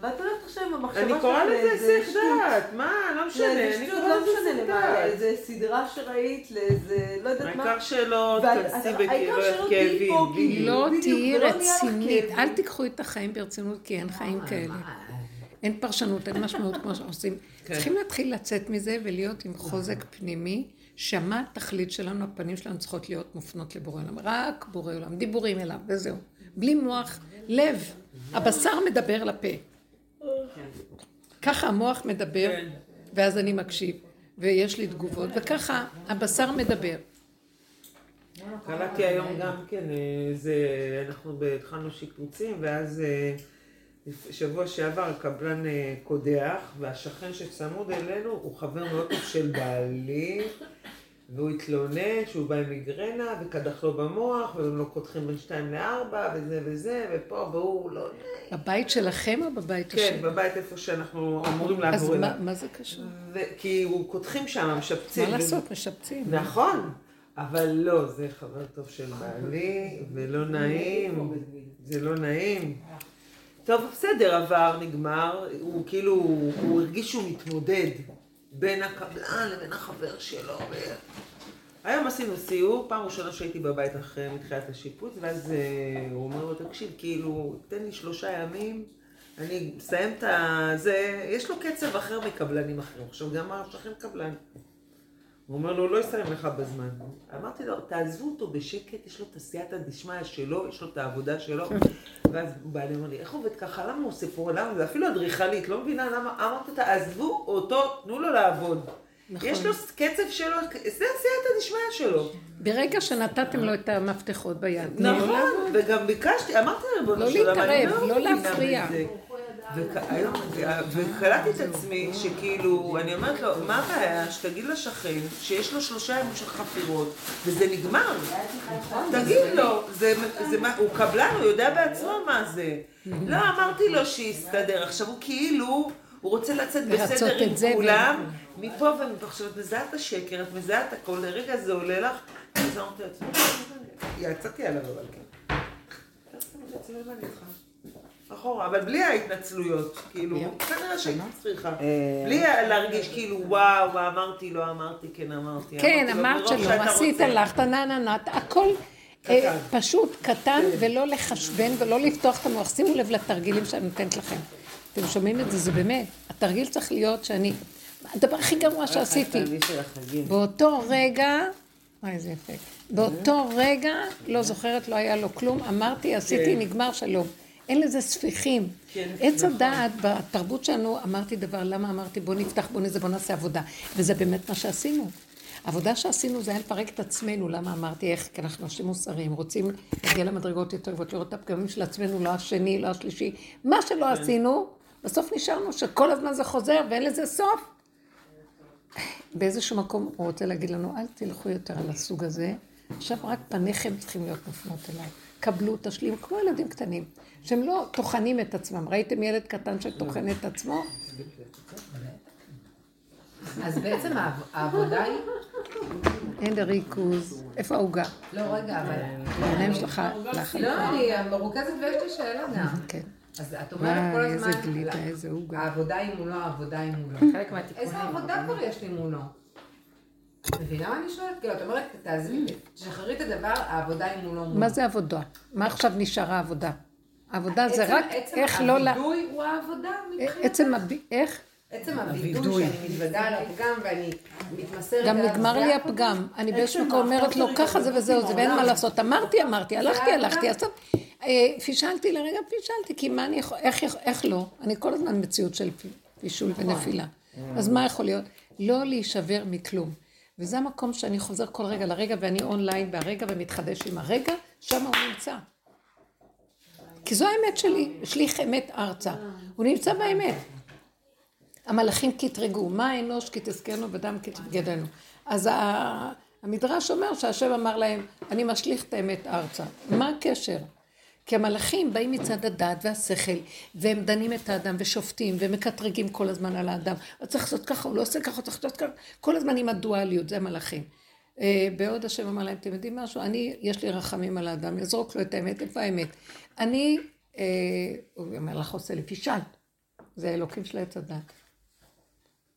ואת הולכת עכשיו עם המחשבה אני קוראה לזה היסח שטות. דעת, מה, לא משנה, לאיזה אני שטות, קוראה לא לזה משנה היסח דעת. לאיזה סדרה שראית, לאיזה, לא יודעת מה. העיקר שלא ואת- תכנסי בכאבים. כאילו. לא תהיי לך רצינית, כאבים. אל תיקחו את החיים ברצינות, כי אין חיים כאלה. אין פרשנות, אין משמעות כמו שעושים. כן. צריכים להתחיל לצאת מזה ולהיות עם חוזק פנימי, שמה התכלית שלנו, הפנים שלנו צריכות להיות מופנות לבורא עולם. רק בורא עולם, דיבורים אליו, וזהו. בלי מוח, לב. הבשר מדבר לפה. ככה המוח מדבר, כן. ואז אני מקשיב, ויש לי תגובות, וככה הבשר מדבר. קלטתי היום גם כן, אה, זה, אנחנו התחלנו שיפוצים, ואז אה, שבוע שעבר הקבלן אה, קודח, והשכן שצמוד אלינו הוא חבר מאוד טוב של בעלי, והוא התלונן שהוא בא עם מיגרנה, וקדח לו במוח, והם לא קודחים בין שתיים לארבע, וזה וזה, ופה, והוא לא... בבית שלכם או בבית כן, השני? בבית איפה שאנחנו אמורים אז לעבור אליו. מה- מה זה קשור? כי הוא קודחים שם, משפצים. מה לעשות, משפצים. נכון, אבל לא, זה חבר טוב של בעלי, ולא נעים, זה לא נעים. טוב, בסדר, עבר, נגמר, הוא כאילו, הוא הרגיש שהוא מתמודד בין הקבלן לבין החבר שלו. ו... היום עשינו סיור, פעם ראשונה שהייתי בבית אחרי מתחילת השיפוץ, ואז אה, הוא אומר לו, תקשיב, כאילו, תן לי שלושה ימים, אני מסיים את ה... זה, יש לו קצב אחר מקבלנים אחרים. עכשיו, גם השכן קבלן. הוא אומר לו, לא יסיים לך בזמן. אמרתי לו, תעזבו אותו בשקט, יש לו את הסייעתא דשמיא שלו, יש לו את העבודה שלו. ואז הוא בא לי, אומר לי, איך עובד ככה? למה הוא עושה פה? למה? זה אפילו אדריכלית, לא מבינה למה. אמרתי, תעזבו אותו, תנו לו לעבוד. נכון. יש לו קצב שלו, זה הסייעתא דשמיא שלו. ברגע שנתתם לו את המפתחות ביד, לו נכון, לעבוד. וגם ביקשתי, אמרתי לריבונו לא של עולם, אני להתערב, לא מבינה להפריע. וקלטתי את עצמי שכאילו, אני אומרת לו, מה הבעיה שתגיד לשכן שיש לו שלושה ימים של חפירות וזה נגמר. תגיד לו, הוא קבלן, הוא יודע בעצמו מה זה. לא, אמרתי לו שיסתדר. עכשיו הוא כאילו, הוא רוצה לצאת בסדר עם כולם, מפה ומפה. עכשיו את מזהה את השקר, את מזהה את הכל, לרגע זה עולה לך, אז אמרתי לעצמי, יצאתי עליו אבל כן. יצאתי למה אני איתך? אחורה, אבל בלי ההתנצלויות, כאילו, כנראה שהייתי צריכה. בלי להרגיש כאילו, וואו, מה אמרתי, לא אמרתי, כן אמרתי. כן, אמרת שלא, עשית. הלכת, נה נה נה, הכל אה. פשוט קטן ולא לחשבן ולא לפתוח את המוח. שימו לב לתרגילים שאני נותנת לכם. אתם שומעים את זה, זה באמת. התרגיל צריך להיות שאני... הדבר הכי גרוע שעשיתי. באותו רגע, וואי, איזה יפה. באותו רגע, לא זוכרת, לא היה לו כלום, אמרתי, עשיתי, נגמר שלום. אין לזה ספיחים. כן, עץ נכון. הדעת, בתרבות שלנו, אמרתי דבר, למה אמרתי, בוא נפתח, בוא נזה, בוא נעשה עבודה. וזה באמת מה שעשינו. העבודה שעשינו זה היה לפרק את עצמנו, למה אמרתי איך? כי אנחנו אנשים מוסריים, רוצים להגיע למדרגות יותר גבוהות, לראות את הפגמים של עצמנו, לא השני, לא השלישי. מה שלא עשינו, בסוף נשארנו שכל הזמן זה חוזר ואין לזה סוף. באיזשהו מקום הוא רוצה להגיד לנו, אל תלכו יותר על הסוג הזה, עכשיו רק פניכם צריכים להיות מופנות אליי. קבלו, תשלים, כמו ילדים קטנים, שהם לא טוחנים את עצמם. ראיתם ילד קטן שטוחן את עצמו? אז בעצם העב- העבודה היא... אין ריכוז. איפה העוגה? לא, רגע, אבל... העיניים שלך, לך. לא, אני מרוכזת ויש לי שאלה גם. כן. אז את אומרת כל וואי, הזמן... איזה גלידה, איזה עוגה. העבודה היא מולו, העבודה היא מולו. חלק מהתיקונים. איזה עבודה כבר יש לי מולו? את מבינה מה אני שואלת? כאילו, את אומרת, תעזבי, תשחררי את הדבר, העבודה היא מולו מולו. מה זה עבודה? מה עכשיו נשארה עבודה? עבודה זה עצם- רק עצם איך לא ל... הווידוי הוא העבודה מבחינתי. עצם הב... איך? עצם הווידוי שאני מתוודה על הפגם ואני מתמסרת גם נגמר לי העבודה. הפגם. אני באיזשהו מקום אומרת לו, ככה זה וזהו זה, ואין מה לעשות. אמרתי, אמרתי, הלכתי, הלכתי, טוב. אה, פישלתי לרגע, פישלתי, כי מה אני יכול, איך- לא? אני כל הזמן מציאות של פי- פישול ונפילה. אז מה יכול להיות? לא להישבר מכלום. וזה המקום שאני חוזר כל רגע לרגע, ואני אונליין בהרגע ומתחדש עם הרגע, שם הוא נמצא. כי זו האמת שלי, השליך אמת ארצה. הוא נמצא באמת. המלאכים קטרגו, מה האנוש כי תזכרנו ודם כי תבגדנו. אז המדרש אומר שהשם אמר להם, אני משליך את האמת ארצה. מה הקשר? כי המלאכים באים מצד הדעת והשכל, והם דנים את האדם ושופטים, ומקטרגים כל הזמן על האדם. הוא צריך לעשות ככה, הוא לא עושה ככה, הוא צריך לעשות ככה. כל הזמן עם הדואליות, זה המלאכים. אה, בעוד השם אמר להם, אתם יודעים משהו? אני, יש לי רחמים על האדם, יזרוק לו את האמת, איפה האמת? אני, אה, הוא אומר לך, עושה לי, פישלת. זה האלוקים של עץ הדת.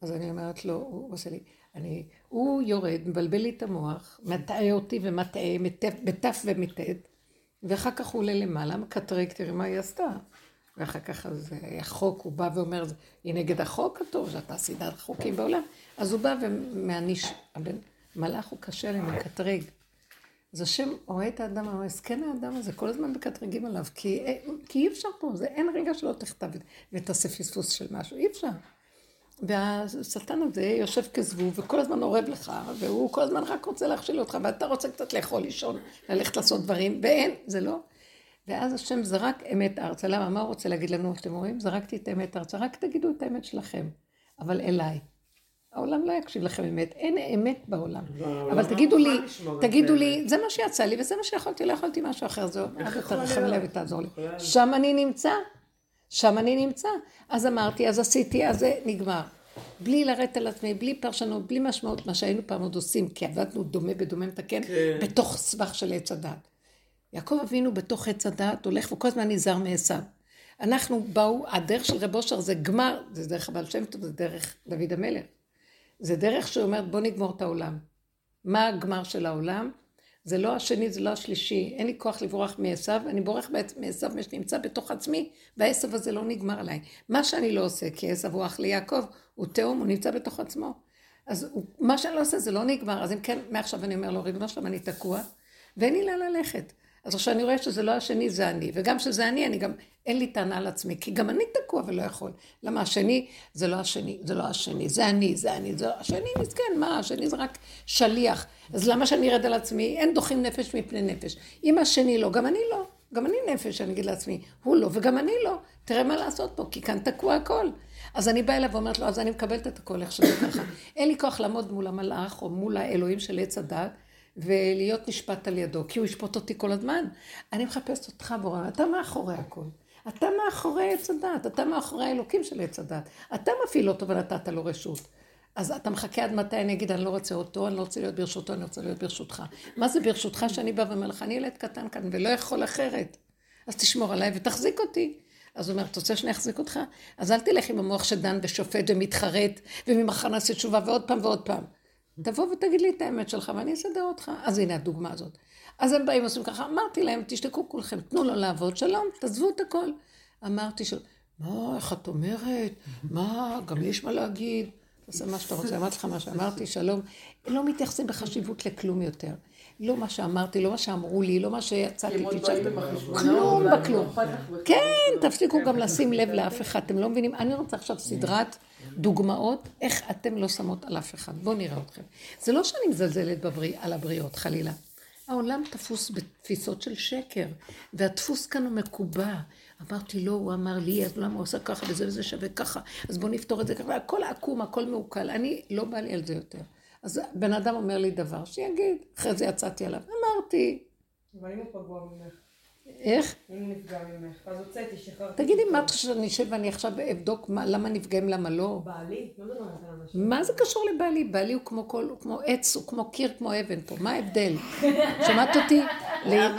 אז אני אומרת לו, הוא עושה לי, אני, הוא יורד, מבלבל לי את המוח, מטעה אותי ומטעה, מטף- ומטט, ואחר כך הוא עולה למעלה, מקטרג, תראי מה היא עשתה. ואחר כך אז אה, החוק, הוא בא ואומר, היא נגד החוק הטוב, שאתה סדרת חוקים בעולם. אז הוא בא ומעניש, הבן, מלאך הוא קשה להם, מקטרג. אז השם רואה את האדם, הוא מסכן האדם הזה, כל הזמן מקטרגים עליו, כי, כי אי אפשר פה, זה אין רגע שלא תכתב ותעשה פספוס של משהו, אי אפשר. והשטן הזה יושב כזבוב, וכל הזמן אורב לך, והוא כל הזמן רק רוצה להכשיל אותך, ואתה רוצה קצת לאכול, לישון, ללכת לעשות דברים, ואין, זה לא. ואז השם זרק אמת ארצה. למה? מה הוא רוצה להגיד לנו? אתם רואים? זרקתי את האמת ארצה, רק תגידו את האמת שלכם, אבל אליי. העולם לא יקשיב לכם אמת, אין אמת בעולם. אבל תגידו לי, תגידו לי, זה מה שיצא לי, וזה מה שיכולתי, לא יכולתי משהו אחר, זהו, אל תרחם עליי ותעזור לי. שם אני נמצא, שם אני נמצא. אז אמרתי, אז עשיתי, אז זה נגמר. בלי לרדת על עצמי, בלי פרשנות, בלי משמעות, מה שהיינו פעם עוד עושים, כי עבדנו דומה בדומה מתקן, בתוך סבך של עץ הדת. יעקב אבינו בתוך עץ הדת הולך וכל הזמן נזהר מעשיו. אנחנו באו, הדרך של רב אושר זה גמר, זה דרך הבעל שם טוב, זה דרך דוד המלך. זה דרך שאומרת בוא נגמור את העולם. מה הגמר של העולם? זה לא השני, זה לא השלישי. אין לי כוח לברוח מעשיו, אני בורח מעשיו, מה שנמצא בתוך עצמי, והעשב הזה לא נגמר עליי. מה שאני לא עושה, כי עשב הוא אח ליעקב, הוא תאום, הוא נמצא בתוך עצמו. אז הוא, מה שאני לא עושה זה לא נגמר, אז אם כן, מעכשיו אני אומר לו, ריבונו שלום, אני תקוע, ואין לי לאן ללכת. אז עכשיו אני רואה שזה לא השני, זה אני. וגם שזה אני, אני גם, אין לי טענה על עצמי, כי גם אני תקוע ולא יכול. למה השני, זה לא השני, זה לא השני, זה אני, זה אני, זה לא... השני מסכן, מה, השני זה רק שליח. אז למה שאני ארד על עצמי? אין דוחים נפש מפני נפש. אם השני לא, גם אני לא. גם אני נפש, אני אגיד לעצמי, הוא לא וגם אני לא. תראה מה לעשות פה, כי כאן תקוע הכל. אז אני באה אליו ואומרת לו, אז אני מקבלת את הכל איך שזה ככה. אין לי כוח לעמוד מול המלאך או מול האלוהים של עץ הדת. ולהיות נשפט על ידו, כי הוא ישפוט אותי כל הזמן. אני מחפשת אותך בורא, אתה מאחורי הכל. אתה מאחורי עץ הדת, אתה מאחורי האלוקים של עץ הדת. אתה מפעיל אותו ונתת לו רשות. אז אתה מחכה עד מתי אני אגיד, אני לא רוצה אותו, אני לא רוצה להיות ברשותו, אני רוצה להיות ברשותך. מה זה ברשותך שאני באה ואומר לך, אני ילד קטן כאן ולא יכול אחרת. אז תשמור עליי ותחזיק אותי. אז הוא אומר, אתה רוצה שאני אחזיק אותך? אז אל תלך עם המוח שדן ושופט ומתחרט, וממחר נעשה תשובה ועוד פעם ועוד פעם. תבוא ותגיד לי את האמת שלך ואני אסדר אותך. אז הנה הדוגמה הזאת. אז הם באים ועושים ככה, אמרתי להם, תשתקו כולכם, תנו לו לעבוד, שלום, תעזבו את הכל. אמרתי, של... מה, איך את אומרת? מה, גם לי יש מה להגיד. תעשה מה שאתה רוצה, אמרתי לך מה שאמרתי, שלום. לא מתייחסים בחשיבות לכלום יותר. לא מה שאמרתי, לא מה שאמרו לי, לא מה שיצאתי, כלום בכלום. כן, תפסיקו גם לשים לב לאף אחד, אתם לא מבינים? אני רוצה עכשיו סדרת דוגמאות איך אתם לא שמות על אף אחד. בואו נראה אתכם. זה לא שאני מזלזלת בבריא, על הבריאות, חלילה. העולם תפוס בתפיסות של שקר, והדפוס כאן הוא מקובע. אמרתי, לא, הוא אמר לי, אז למה הוא עושה ככה וזה וזה שווה ככה, אז בואו נפתור את זה ככה, הכל עקום, הכל מעוקל. אני, לא בא לי על זה יותר. אז בן אדם אומר לי דבר, שיגיד. אחרי זה יצאתי עליו. אמרתי, אבל אם הוא פגוע ממך, איך? אם הוא נפגע ממך, אז הוצאתי, שחררתי. תגידי, מה את חושבת שאני אשב ואני עכשיו אבדוק מה- למה נפגעים, למה לא? בעלי? לא מדברת על אנשים. מה זה קשור לבעלי? בעלי הוא כמו כל, הוא כמו עץ, הוא כמו קיר, כמו אבן פה. מה ההבדל? [laughs] שמעת אותי? ל-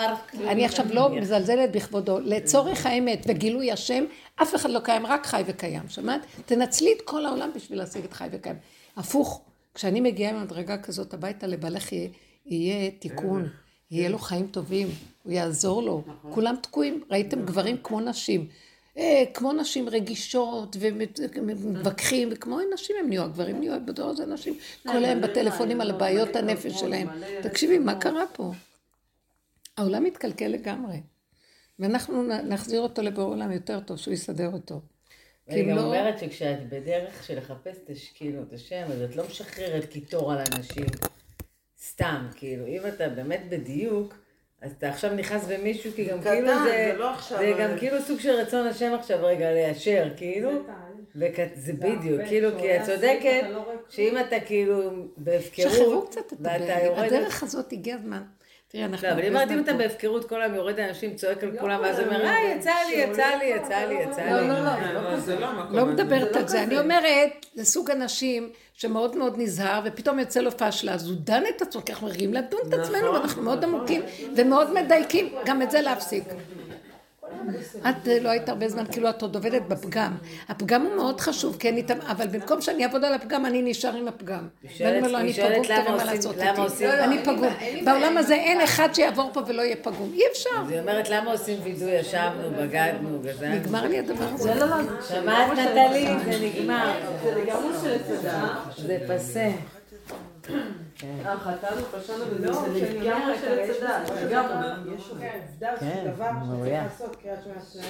אני עכשיו לא מזלזלת בכבודו. לצורך האמת וגילוי השם, אף אחד לא קיים, רק חי וקיים. שמעת? תנצלי את כל העולם בשביל להשיג את חי וקיים. הפוך, כשאני מגיעה עם מדרגה כזאת הביתה, לבעלך יהיה, יהיה תיקון, יהיה לו חיים טובים, הוא יעזור לו. כולם תקועים, ראיתם גברים כמו נשים. אה, כמו נשים רגישות ומתווכחים, וכמו נשים הם נהיו, הגברים נהיו, בדור הזה נשים, כל היום בטלפונים על בעיות הנפש שלהם. תקשיבי, מה קרה פה? העולם מתקלקל לגמרי. ואנחנו נחזיר אותו לבורא עולם יותר טוב, שהוא יסדר אותו. ואני כי גם לא- אומרת שכשאת בדרך של לחפש את הש- כאילו את השם, אז את לא משחררת קיטור על אנשים סתם, כאילו, אם אתה באמת בדיוק, אז אתה עכשיו נכנס במישהו, כי גם קטן, כאילו זה, זה לא עכשיו- זה גם כאילו סוג של רצון השם עכשיו רגע ליישר, כאילו, זה תהליך. וכ- זה בדיוק, כאילו, כי את צודקת, אתה לא. שאם אתה כאילו שחררו בהפקרות, קצת את ואתה הבעלים. יורד... הדרך הזאת הגיע הזמן. תראי, אנחנו... לא, אבל אם אמרתי אם אתה. בהפקרות, כל היום יורד לאנשים, צועק על לא, כולם, ואז אומר, אה, יצא לי, יצא לי, יצא לי, יצא לי. לא, לא, לא, זה לא המקום לא. מדברת זה על זה. אני אומרת, זה סוג אנשים שמאוד מאוד נזהר, ופתאום יוצא לו פשלה, אז הוא דן את עצמו, כי אנחנו מרגיעים לדון את עצמנו, נכון, ואנחנו מאוד נכון. עמוקים, ומאוד מדייקים, גם את זה להפסיק. את אה, לא היית הרבה זמן, כאילו את עוד עובדת בפגם. הפגם הוא מאוד חשוב, כן, איתם, אבל במקום שאני אעבוד על הפגם, אני נשאר עם הפגם. ואני אומר לו, אני פגום, תראה מה לעשות איתי. עושים- אני פגום. בעולם הזה אין אחד שיעבור פה ולא יהיה פגום. אי אפשר. אז היא אומרת, למה עושים וידוי? ישבנו, בגדנו, גזלנו. נגמר לי הדבר הזה. שמעת נטלי? זה נגמר. זה לגמרי של. זה פסה. החתן הוא פשענו וזה לגמרי אומרת, של. בסופו של לגמרי. יש עובדה, כן, של דבר שאתה צריך מעולה. לעשות, קריאת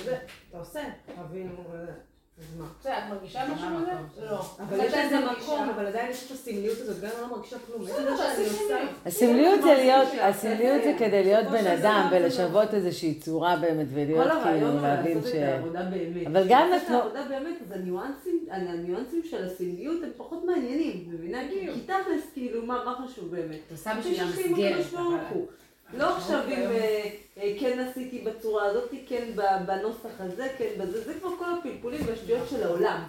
זה, אתה עושה, אבינו, וזה. אז מה? בסדר, את מרגישה משהו מזה? לא. אבל יש איזה מקום, אבל עדיין יש את הסמליות הזאת, גם אני לא מרגישה כלום. הסמליות זה להיות, הסמליות זה כדי להיות בן אדם ולשוות איזושהי צורה באמת כל ולהיות הרעיון כאילו הוא להבין לעשות ש... את העבודה באמת. אבל גם את לא- העבודה באמת, אז הניואנסים, הניואנסים של הסמליות הם פחות מעניינים, מבינה? כי תכלס, כאילו, מה מה חשוב באמת? את עושה בשביל המסגרת, לא עכשיו אם אה, אה, כן עשיתי בצורה הזאת, כן בנוסח הזה, כן בזה, זה כבר כל הפלפולים והשטויות של העולם.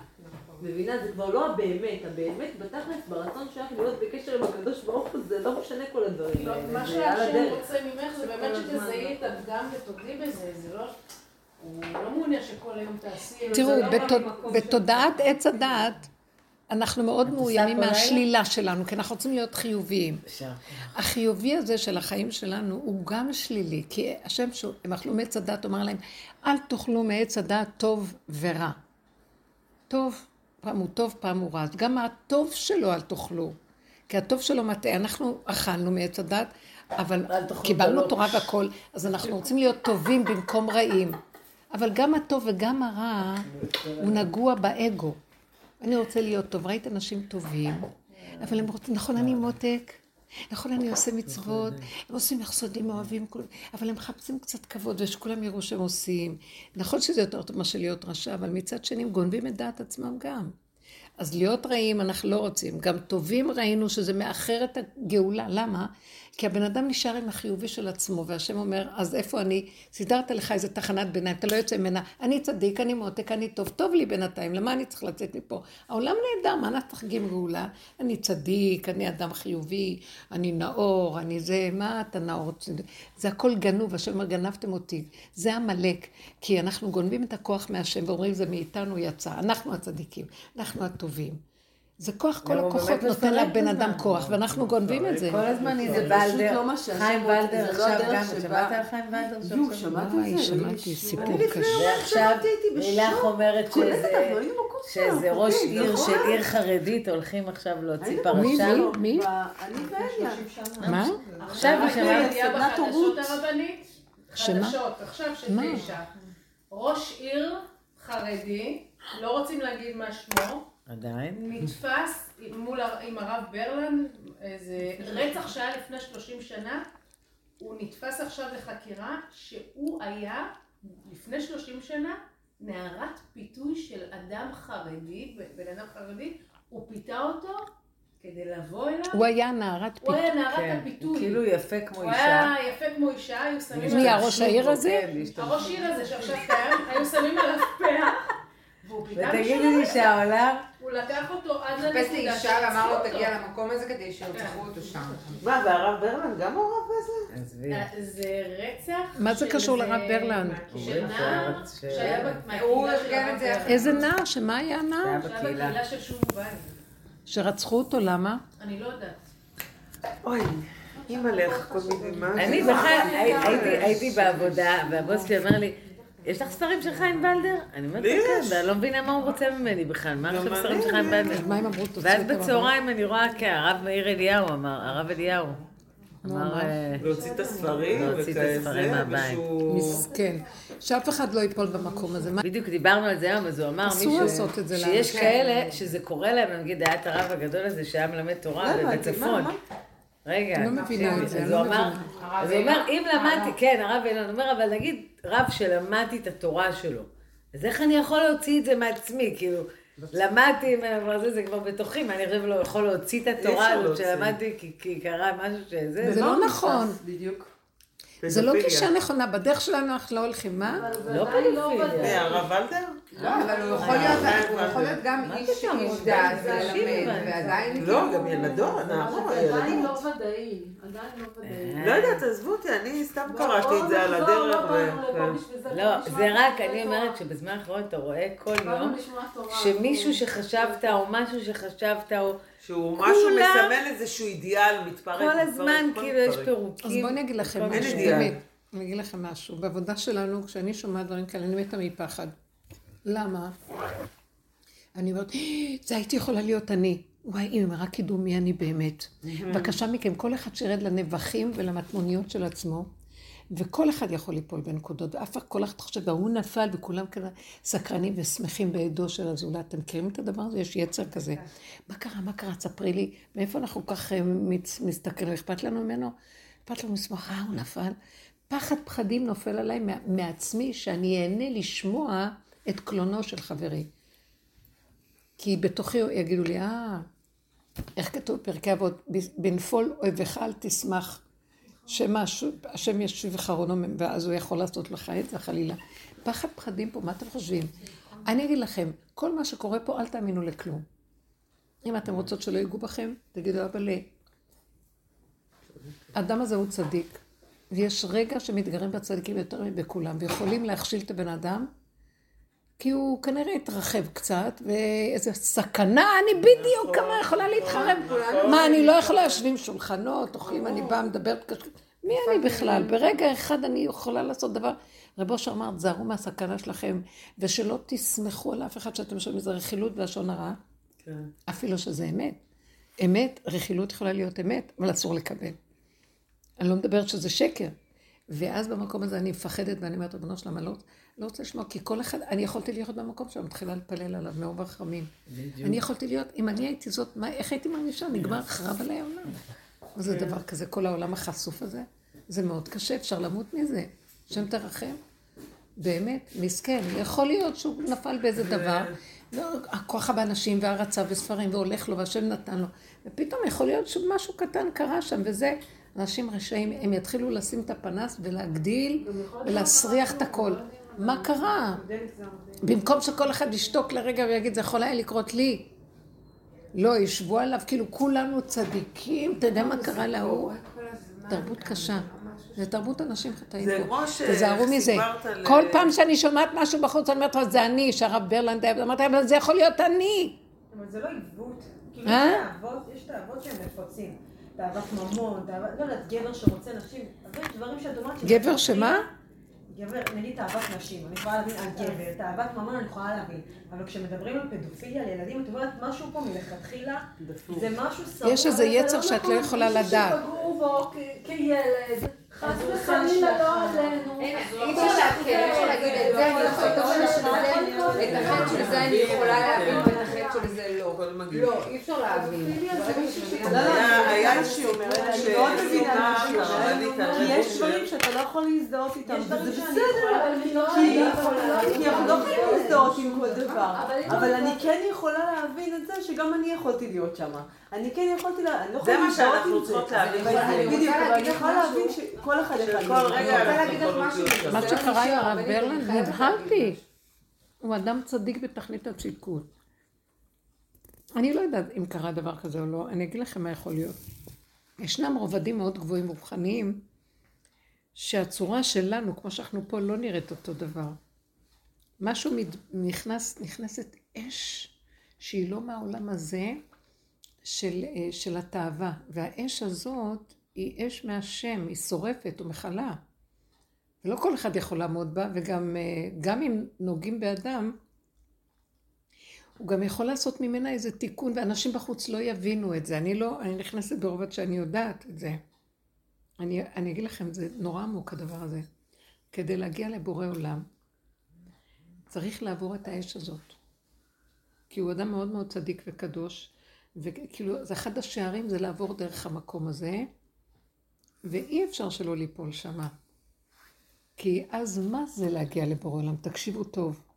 מבינה? זה כבר לא הבאמת, הבאמת בתכלס ברצון שלך להיות בקשר עם הקדוש ברוך הוא, זה לא משנה כל הדברים האלה. מה שהשם. רוצה ממך זה באמת שתזהי את הפגם ותודי בזה, זה לא... הוא לא מעוניין שכל היום תעשי... תראו, לא בתודעת עץ הדעת, אנחנו מאוד מאוימים? מהשלילה שלנו, כי אנחנו רוצים להיות חיוביים. אפשר. החיובי הזה של החיים שלנו הוא גם שלילי, כי השם שהם אכלו מעץ הדת, אומר להם, אל תאכלו מעץ הדת טוב ורע. טוב, פעם הוא טוב, פעם הוא רע. אז גם הטוב שלו אל תאכלו. כי הטוב שלו מטעה. אנחנו אכלנו מעץ הדת, אבל קיבלנו. תורה והכל, אז אנחנו רוצים להיות טובים במקום רעים. אבל גם הטוב וגם הרע, הוא נגוע באגו. אני רוצה להיות טוב. ראית אנשים טובים, אבל הם רוצים, נכון, אני מותק, נכון, אני עושה מצוות, הם עושים יחסודים, אוהבים, אבל הם מחפשים קצת כבוד, ושכולם יראו שהם עושים. נכון שזה יותר טוב מאשר להיות רשע, אבל מצד שני הם גונבים את דעת עצמם גם. אז להיות רעים אנחנו לא רוצים. גם טובים ראינו שזה מאחר את הגאולה. למה? כי הבן אדם נשאר עם החיובי של עצמו, והשם אומר, אז איפה אני? סידרת לך איזה תחנת ביניים, אתה לא יוצא ממנה. אני צדיק, אני מותק, אני טוב, טוב לי בינתיים, למה אני צריך לצאת מפה? העולם נהדר, מה אנחנו צריכים גאולה? אני צדיק, אני אדם חיובי, אני נאור, אני זה, מה אתה נאור? זה הכל גנוב, השם אומר, גנבתם אותי. זה עמלק, כי אנחנו גונבים את הכוח מהשם ואומרים, זה מאיתנו יצא, אנחנו הצדיקים, אנחנו הטובים. זה כוח, כל הכוחות נותן לבן אדם. כוח, ואנחנו גונבים את זה. כל הזמן איזה פשוט ולדר. לא חיים ולדר זה לא עכשיו גם, שמעת על חיים ולדר? יו, שעכשיו- שמעת על זה? שמעתי סיפור קשה. יומיים ועכשיו לילך. אומרת שזה- שזה ראש עיר נכון? של עיר חרדית, הולכים עכשיו להוציא פרשה. מי, מי? אני ואליה. מה? עכשיו היא היה סדנת הורות. שמה? עכשיו של? תשע. ראש עיר חרדי, לא רוצים להגיד מה שמו, עדיין. נתפס מול, עם הרב ברלנד, איזה רצח שהיה לפני 30 שנה, הוא נתפס עכשיו לחקירה שהוא היה לפני 30 שנה נערת פיתוי של אדם חרדי, בן אדם חרדי, הוא פיתה אותו כדי לבוא אליו, הוא היה נערת הוא פיתוי. היה נערת כן, הוא הפיתוי. כאילו יפה כמו הוא אישה. היה יפה כמו אישה, היו שמים מי, עליו... הראש העיר הזה? כן. הראש עיר הזה שעכשיו קיים, היו שמים עליו פאה, ותגידי לי שהעולם, הוא לקח אותו עד חיפש לנקודה לי אישה ואמר לו. תגיע למקום הזה כדי שירצחו אותו שם. מה, והרב ברלנד גם מעורב בזה? עזבי. אה, זה רצח... מה זה קשור לרב ברלנד? של נער שהיה ב- הוא ארגן את זה. איזה נער? שמה היה זה היה נער? שהיה בקהילה. בקהילה של שוב בית. שרצחו אותו, למה? אני לא יודעת. אוי, אימא לך, כל מיני מה זה? אני בכלל הי- הייתי- בעבודה, והבוס שלי אומר לי, יש לך ספרים של חיים ולדר? אני אומרת כן, יש. ואני לא מבינה מה הוא רוצה ממני בכלל, מה עכשיו אני, ספרים של חיים אני. ולדר? אז מה הם אמרו? ואז. בצהריים אני רואה, כן, הרב מאיר אליהו אמר, הרב אליהו. אמר? אה, להוציא את הספרים להוציא את וכזה, הספרים מהבית. ושהוא... מסכן. שאף אחד לא ייפול במקום הזה. מה- בדיוק דיברנו על זה היום, אז הוא אמר, אסור מישהו, לעשות את זה שיש. כאלה שזה קורה להם, נגיד היה את הרב הגדול הזה שהיה מלמד תורה בצפון. רגע, לא מבינה את זה, אז אני הוא לא אמר, אם למדתי, כן, הרב אילון אומר, אבל נגיד רב שלמדתי את התורה שלו, אז איך אני יכול להוציא את זה מעצמי? כאילו, למדתי ממנו זה, זה כבר בתוכי, מה אני חושב לא יכול להוציא את התורה הזאת. שלמדתי, כי- כי קרה משהו שזה, זה לא נכון. בדיוק. זה לא פדופיליה. גישה נכונה. בדרך שלנו אנחנו לא הולכים, מה? לא פדופיליה. מי, הרב ולדר? לא, אבל הוא יכול להיות, הוא יכול להיות גם איש בן ולמד, שבעים, ועדיין... לא, כאילו- גם ילדות, נערות, זה עדיין. לא ודאי. עדיין לא ודאי. לא יודעת, עזבו אותי, אני סתם קראתי את זה על הדרך. לא כן. זה, לא, זה רק, אני. אומרת שבזמן האחרון אתה רואה כל יום. שמישהו שחשבת, או משהו שחשבת, או שהוא משהו מסמל איזשהו אידיאל מתפרק. כל הזמן כאילו יש. פירוקים. אז בואו אני אגיד לכם משהו. באמת. אני אגיד לכם משהו. בעבודה שלנו, כשאני שומעת דברים כאלה, אני מתה מפחד. למה? אני אומרת, "אה, זה הייתי יכולה להיות אני. וואי, אם הם רק ידעו מי אני באמת. בבקשה מכם, כל אחד שירד לנבחים ולמטמוניות של עצמו, וכל אחד יכול ליפול בנקודות, ואף כל אחד חושב, והוא נפל, וכולם כאלה סקרנים ושמחים בעדו של הזולת. אתם מכירים את הדבר הזה? יש יצר כזה. מה קרה? מה קרה? ספרי לי. מאיפה אנחנו כך אה, מסתכלים? אכפת לנו ממנו? אכפת לנו לשמוח, אה, הוא נפל. פחד פחדים נופל עליי מעצמי, שאני אהנה לשמוע את קלונו של חברי. כי בתוכי יגידו לי, אה, איך כתוב פרקי אבות, בנפול אויבך אל תשמח, השם ישיב חרונו, ואז הוא יכול לעשות לך את זה חלילה. פחד פחדים פה, מה אתם חושבים? אני אגיד לכם, כל מה שקורה פה, אל תאמינו לכלום. אם אתם רוצות שלא ייגעו בכם, תגידו, אבל האדם הזה הוא צדיק, ויש רגע שמתגרים בצדיקים יותר מבכולם, ויכולים להכשיל את הבן אדם, כי הוא כנראה התרחב קצת, ואיזו סכנה, אני בדיוק כמה יכולה להתחרב. מה, אני לא יכולה יושבים שולחנות, אוכלים, אני באה, מדברת קשה. מי אני בכלל? ברגע אחד אני יכולה לעשות דבר. רב אושר אמר, תזהרו מהסכנה שלכם, ושלא תסמכו על אף אחד שאתם שומעים, זה רכילות והשון הרע, כן. אפילו שזה אמת. אמת, רכילות יכולה להיות אמת, אבל אסור לקבל. אני לא מדברת שזה שקר. ואז במקום הזה אני מפחדת ואני אומרת, ריבונו שלמה, לא, לא רוצה לשמוע, כי כל אחד, אני יכולתי להיות במקום שם, מתחילה להתפלל עליו מאור רחמים. אני יכולתי להיות, אם אני הייתי זאת, מה, איך הייתי מרגישה? נגמר, חרב עליי העולם. מה [laughs] זה דבר כזה, כל העולם החשוף הזה? זה מאוד קשה, אפשר למות מזה. השם תרחם. באמת, מסכן. יכול להיות שהוא נפל באיזה דבר, לא, הכוח באנשים והרצה וספרים, והולך לו, והשם נתן לו. ופתאום יכול להיות שמשהו קטן קרה שם, וזה, אנשים רשעים, הם יתחילו לשים את הפנס ולהגדיל ולהסריח את הכל. מה קרה? במקום שכל אחד ישתוק לרגע ויגיד, זה יכול היה לקרות לי. לא, ישבו עליו, כאילו כולנו צדיקים, אתה יודע מה קרה להוא? תרבות קשה. זה תרבות אנשים חטאים זה פה. כמו ש- תזהרו מזה. כל פעם שאני שומעת משהו בחוץ, אני אומרת, זה אני, שהרב ברלנד היה, אמרתי, אבל זה יכול להיות אני. אבל זה לא עיוות. כאילו, אה? יש תאוות שהם נפוצים. תאוות ממון, תאוות, לא יודעת, גבר שרוצה נשים, אבל יש דברים שאת אומרת... גבר שמה? גבר, נגיד תאוות נשים, אני יכולה להבין על גבר, תאוות ממון אני יכולה להבין, אבל כשמדברים על פדופיליה על ילדים, את אומרת משהו פה מלכתחילה, זה משהו סרור. יש איזה זה יצר שאת לא נכון, יכולה לדעת. שפגעו בו כילד, חס וחלילה לא. עלינו. אי אפשר להקל, אי אפשר להגיד את זה, אני יכול את החטא של זה אני יכולה להבין הכל מגיע. לא, אי אפשר להבין. שאת מבינה- היה- איזושהי אומרת אני מאוד מבינה על כי יש. דברים שאתה לא יכול להזדהות איתם, וזה בסדר. יכולה, אבל אני לא כי אנחנו לא יכולים להזדהות עם כל דבר, אבל יש אבל אני כן יכולה להבין את זה שגם אני יכולתי להיות שם. אני כן יכולתי, לה- אני לא זה יכולה מה להזדהות שאנחנו עם זה. בדיוק, אבל אני יכולה. להבין שכל אחד שם. מה שקרה עם לא הרב ברלנד, נבהלתי. הוא אדם צדיק בתכלית הצדקות. אני לא יודעת אם קרה דבר כזה או לא, אני אגיד לכם מה יכול להיות. ישנם רובדים מאוד גבוהים ורוחניים, שהצורה שלנו, כמו שאנחנו פה, לא נראית אותו דבר. משהו מת- נכנס, נכנסת אש שהיא לא מהעולם הזה של, אה, של התאווה. והאש הזאת היא אש מהשם, היא שורפת ומכלה. ולא כל אחד יכול לעמוד בה, וגם אה, אם נוגעים באדם, הוא גם יכול לעשות ממנה איזה תיקון, ואנשים בחוץ לא יבינו את זה. אני לא, אני נכנסת ברובד שאני יודעת את זה. אני, אני אגיד לכם, זה נורא עמוק הדבר הזה. כדי להגיע לבורא עולם, צריך לעבור את האש הזאת. כי הוא אדם מאוד מאוד צדיק וקדוש, וכאילו, זה אחד השערים זה לעבור דרך המקום הזה, ואי אפשר שלא ליפול שמה. כי אז מה זה להגיע לבורא עולם? תקשיבו טוב.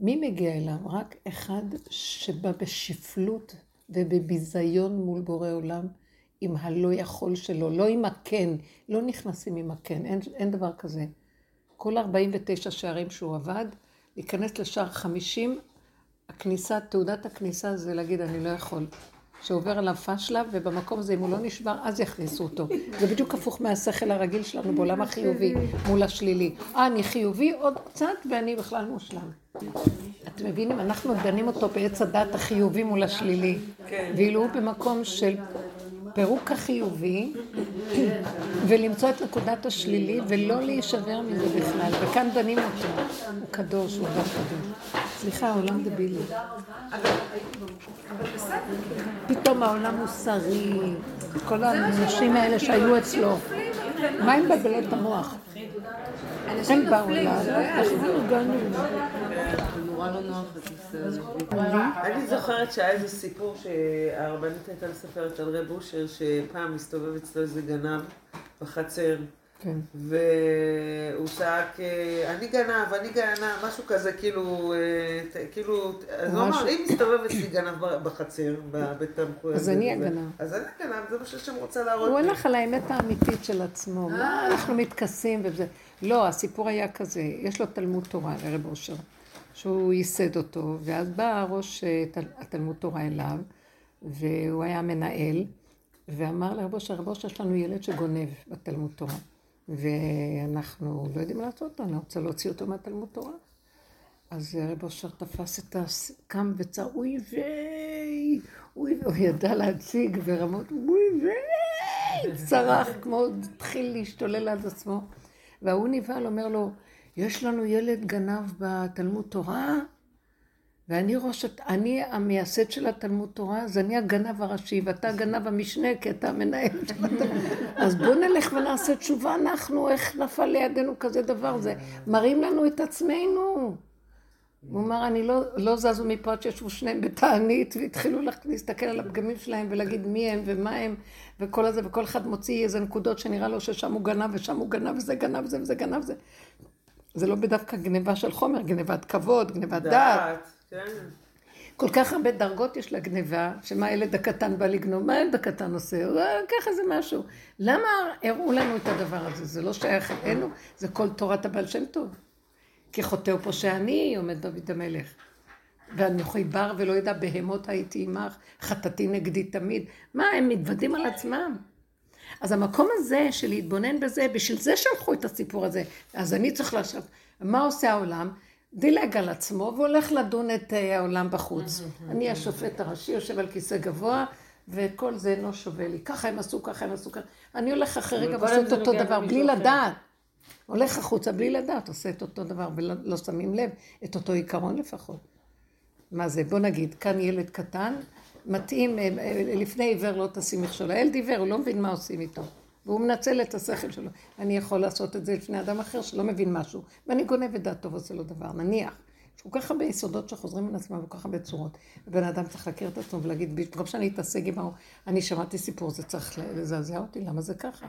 מי מגיע אליו? רק אחד שבא בשפלות ובביזיון מול בורא עולם, עם הלא יכול שלו, לא עם הכן, לא נכנסים עם הכן, אין, אין דבר כזה. כל 49 שערים שהוא עבד, להיכנס לשער 50, הכניסה, תעודת הכניסה זה להגיד אני לא יכול. שעובר עליו פשלה, ובמקום הזה אם הוא לא נשבר, אז יכניסו אותו. [laughs] זה בדיוק הפוך מהשכל הרגיל שלנו בעולם החיובי מול השלילי. אה, אני חיובי עוד קצת ואני בכלל מושלם. אתם מבינים? אנחנו דנים אותו בעץ הדת החיובי מול השלילי. ואילו הוא במקום של פירוק החיובי, ולמצוא את נקודת השלילי, ולא להישבר מזה בכלל. וכאן דנים אותו. הוא קדוש, הוא אדם קדוש. סליחה, העולם דבילי. פתאום העולם מוסרי, כל האנשים האלה שהיו אצלו. מה הם מבלבלות את המוח? הם באו אליו, אנחנו הגענו. נורא לא נוח הזה. אני זוכרת שהיה איזה סיפור שהרבנית הייתה מספרת על רב אושר, שפעם מסתובב אצלו איזה גנב בחצר, כן. והוא צעק, אה, אני גנב, אני גנב, משהו כזה, כאילו, אה, כאילו, אז הוא אמר. אם מסתובב אצלי גנב בחצר, בבית המחויב. אז אני הגנב. אז אני הגנב, זה מה שהשם רוצה להראות הוא. הלך על האמת האמיתית של עצמו. מה אנחנו מתכסים וזה. לא, הסיפור היה כזה, יש לו תלמוד תורה לרב אושר, שהוא ייסד אותו, ואז בא ראש אה, תל- התלמוד תורה אליו, והוא היה מנהל, ואמר לרב אושר, רב אושר, יש לנו ילד שגונב בתלמוד תורה, ואנחנו לא יודעים מה לעשות, אני רוצה להוציא אותו מהתלמוד תורה. אז רב אושר תפס את הס... קם וצר, אוי ויי, אוי, הוא ידע להציג ברמות, אוי ויי, צרח, כמו, התחיל להשתולל על עצמו. וההוא נבהל, אומר לו, יש לנו ילד גנב בתלמוד תורה, ואני ראש, אני המייסד של התלמוד תורה, אז אני הגנב הראשי, ואתה הגנב המשנה, כי אתה המנהל של [laughs] התלמוד. אז בואו נלך ונעשה תשובה אנחנו, איך נפל לידינו כזה דבר, זה מראים לנו את עצמנו. הוא אמר, אני לא, לא זזו מפה עד שישבו שניהם בתענית, והתחילו להסתכל על הפגמים שלהם ולהגיד מי הם ומה הם, וכל הזה, וכל אחד מוציא איזה נקודות שנראה לו ששם הוא גנב ושם הוא גנב וזה גנב זה וזה גנב זה. זה לא בדווקא גניבה של חומר, גניבת כבוד, גניבת דעת. כל כך הרבה דרגות יש לגניבה, שמה הילד הקטן בא לגנוב, מה הילד הקטן עושה? ככה זה משהו. למה הראו לנו את הדבר הזה? זה לא שייך אלינו, זה כל תורת הבעל שם טוב. כי חוטא ופושע אני, עומד דוד המלך. ואנוכי בר ולא ידע בהמות הייתי עמך, חטאתי נגדי תמיד. מה, הם מתוודים על עצמם. אז המקום הזה של להתבונן בזה, בשביל זה שלחו את הסיפור הזה. אז אני צריך לעשות, מה עושה העולם? דילג על עצמו והולך לדון את אה, העולם בחוץ. אני השופט הראשי, יושב על כיסא גבוה, וכל זה אינו שווה לי. ככה הם עשו, ככה הם עשו, ככה. אני הולך אחרי רגע ועושה את אותו דבר, בלי אחר. לדעת. הולך החוצה בלי לדעת, עושה את אותו דבר, ולא לא שמים לב, את אותו עיקרון לפחות. מה זה? בוא נגיד, כאן ילד קטן, מתאים, אה, אה, לפני עיוור לא תשים מכשול. הילד עיוור, הוא לא מבין מה עושים איתו. והוא מנצל את השכל שלו. אני יכול לעשות את זה לפני אדם אחר שלא מבין משהו, ואני גונב את דעתו ועושה לו דבר, נניח. יש כל כך הרבה יסודות שחוזרים על עצמם בכל כך הרבה צורות. ובן אדם צריך להכיר את עצמו ולהגיד, במקום שאני אתעסק עם ההוא, אני שמעתי סיפור, זה צריך לזעזע אותי, למה זה ככה?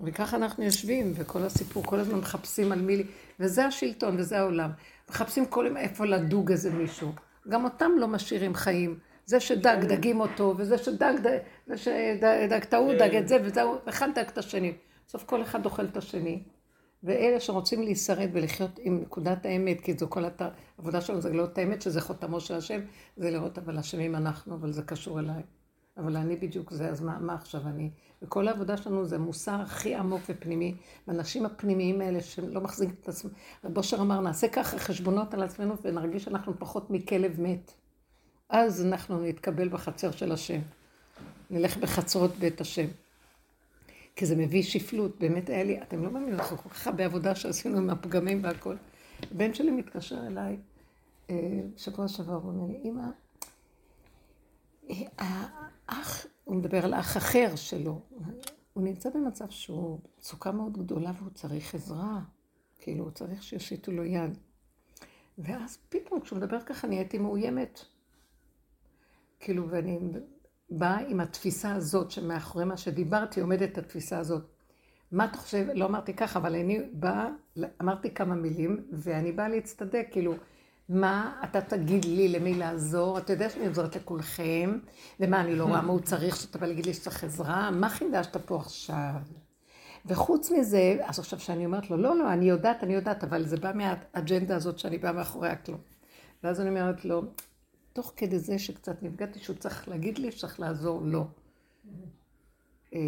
וככה אנחנו יושבים, וכל הסיפור, כל הזמן מחפשים על מי... וזה השלטון, וזה העולם. מחפשים כל יום איפה לדוג איזה מישהו. גם אותם לא משאירים חיים. זה שדג, דגים אותו, וזה שדג, ד- זה שדג את ההוא, דג את זה, וזהו, אחד דג את השני. בסוף כל אחד אוכל את השני. ואלה שרוצים להישרד ולחיות עם נקודת האמת, כי זו כל העבודה שלנו זה לראות את האמת, שזה חותמו של השם, זה לראות אבל אשמים אנחנו, אבל זה קשור אליי. אבל אני בדיוק זה, אז מה, מה עכשיו אני? וכל העבודה שלנו זה מוסר הכי עמוק ופנימי, האנשים הפנימיים האלה שלא מחזיקים את עצמם. רב אושר אמר, נעשה ככה חשבונות על עצמנו ונרגיש שאנחנו פחות מכלב מת. אז אנחנו נתקבל בחצר של השם. נלך בחצרות בית השם. כי זה מביא שפלות, באמת היה לי, אתם לא מאמינים, אנחנו כל כך הרבה עבודה שעשינו עם הפגמים והכל. הבן שלי מתקשר אליי, אה, שבוע שעבר, הוא אומר לי, אמא, אה, האח, הוא מדבר על אח אחר שלו, הוא נמצא במצב שהוא מצוקה מאוד גדולה והוא צריך עזרה, כאילו הוא צריך שיושיטו לו יד. ואז פתאום כשהוא מדבר ככה נהייתי מאוימת. כאילו, ואני באה עם התפיסה הזאת שמאחורי מה שדיברתי עומדת התפיסה הזאת. מה אתה חושב, לא אמרתי ככה, אבל אני באה, אמרתי כמה מילים, ואני באה להצטדק, כאילו, מה אתה תגיד לי למי לעזור? אתה יודע שאני עוזרת לכולכם, ומה אני לא רואה מה הוא צריך, שאתה בא להגיד לי שצריך עזרה? מה חידשת פה עכשיו? וחוץ מזה, אז עכשיו שאני אומרת לו, לא, לא, אני יודעת, אני יודעת, אבל זה בא מהאג'נדה הזאת שאני באה מאחורי הכלום. ואז אני אומרת לו, תוך כדי זה שקצת נפגעתי, שהוא צריך להגיד לי שצריך לעזור לו. אה,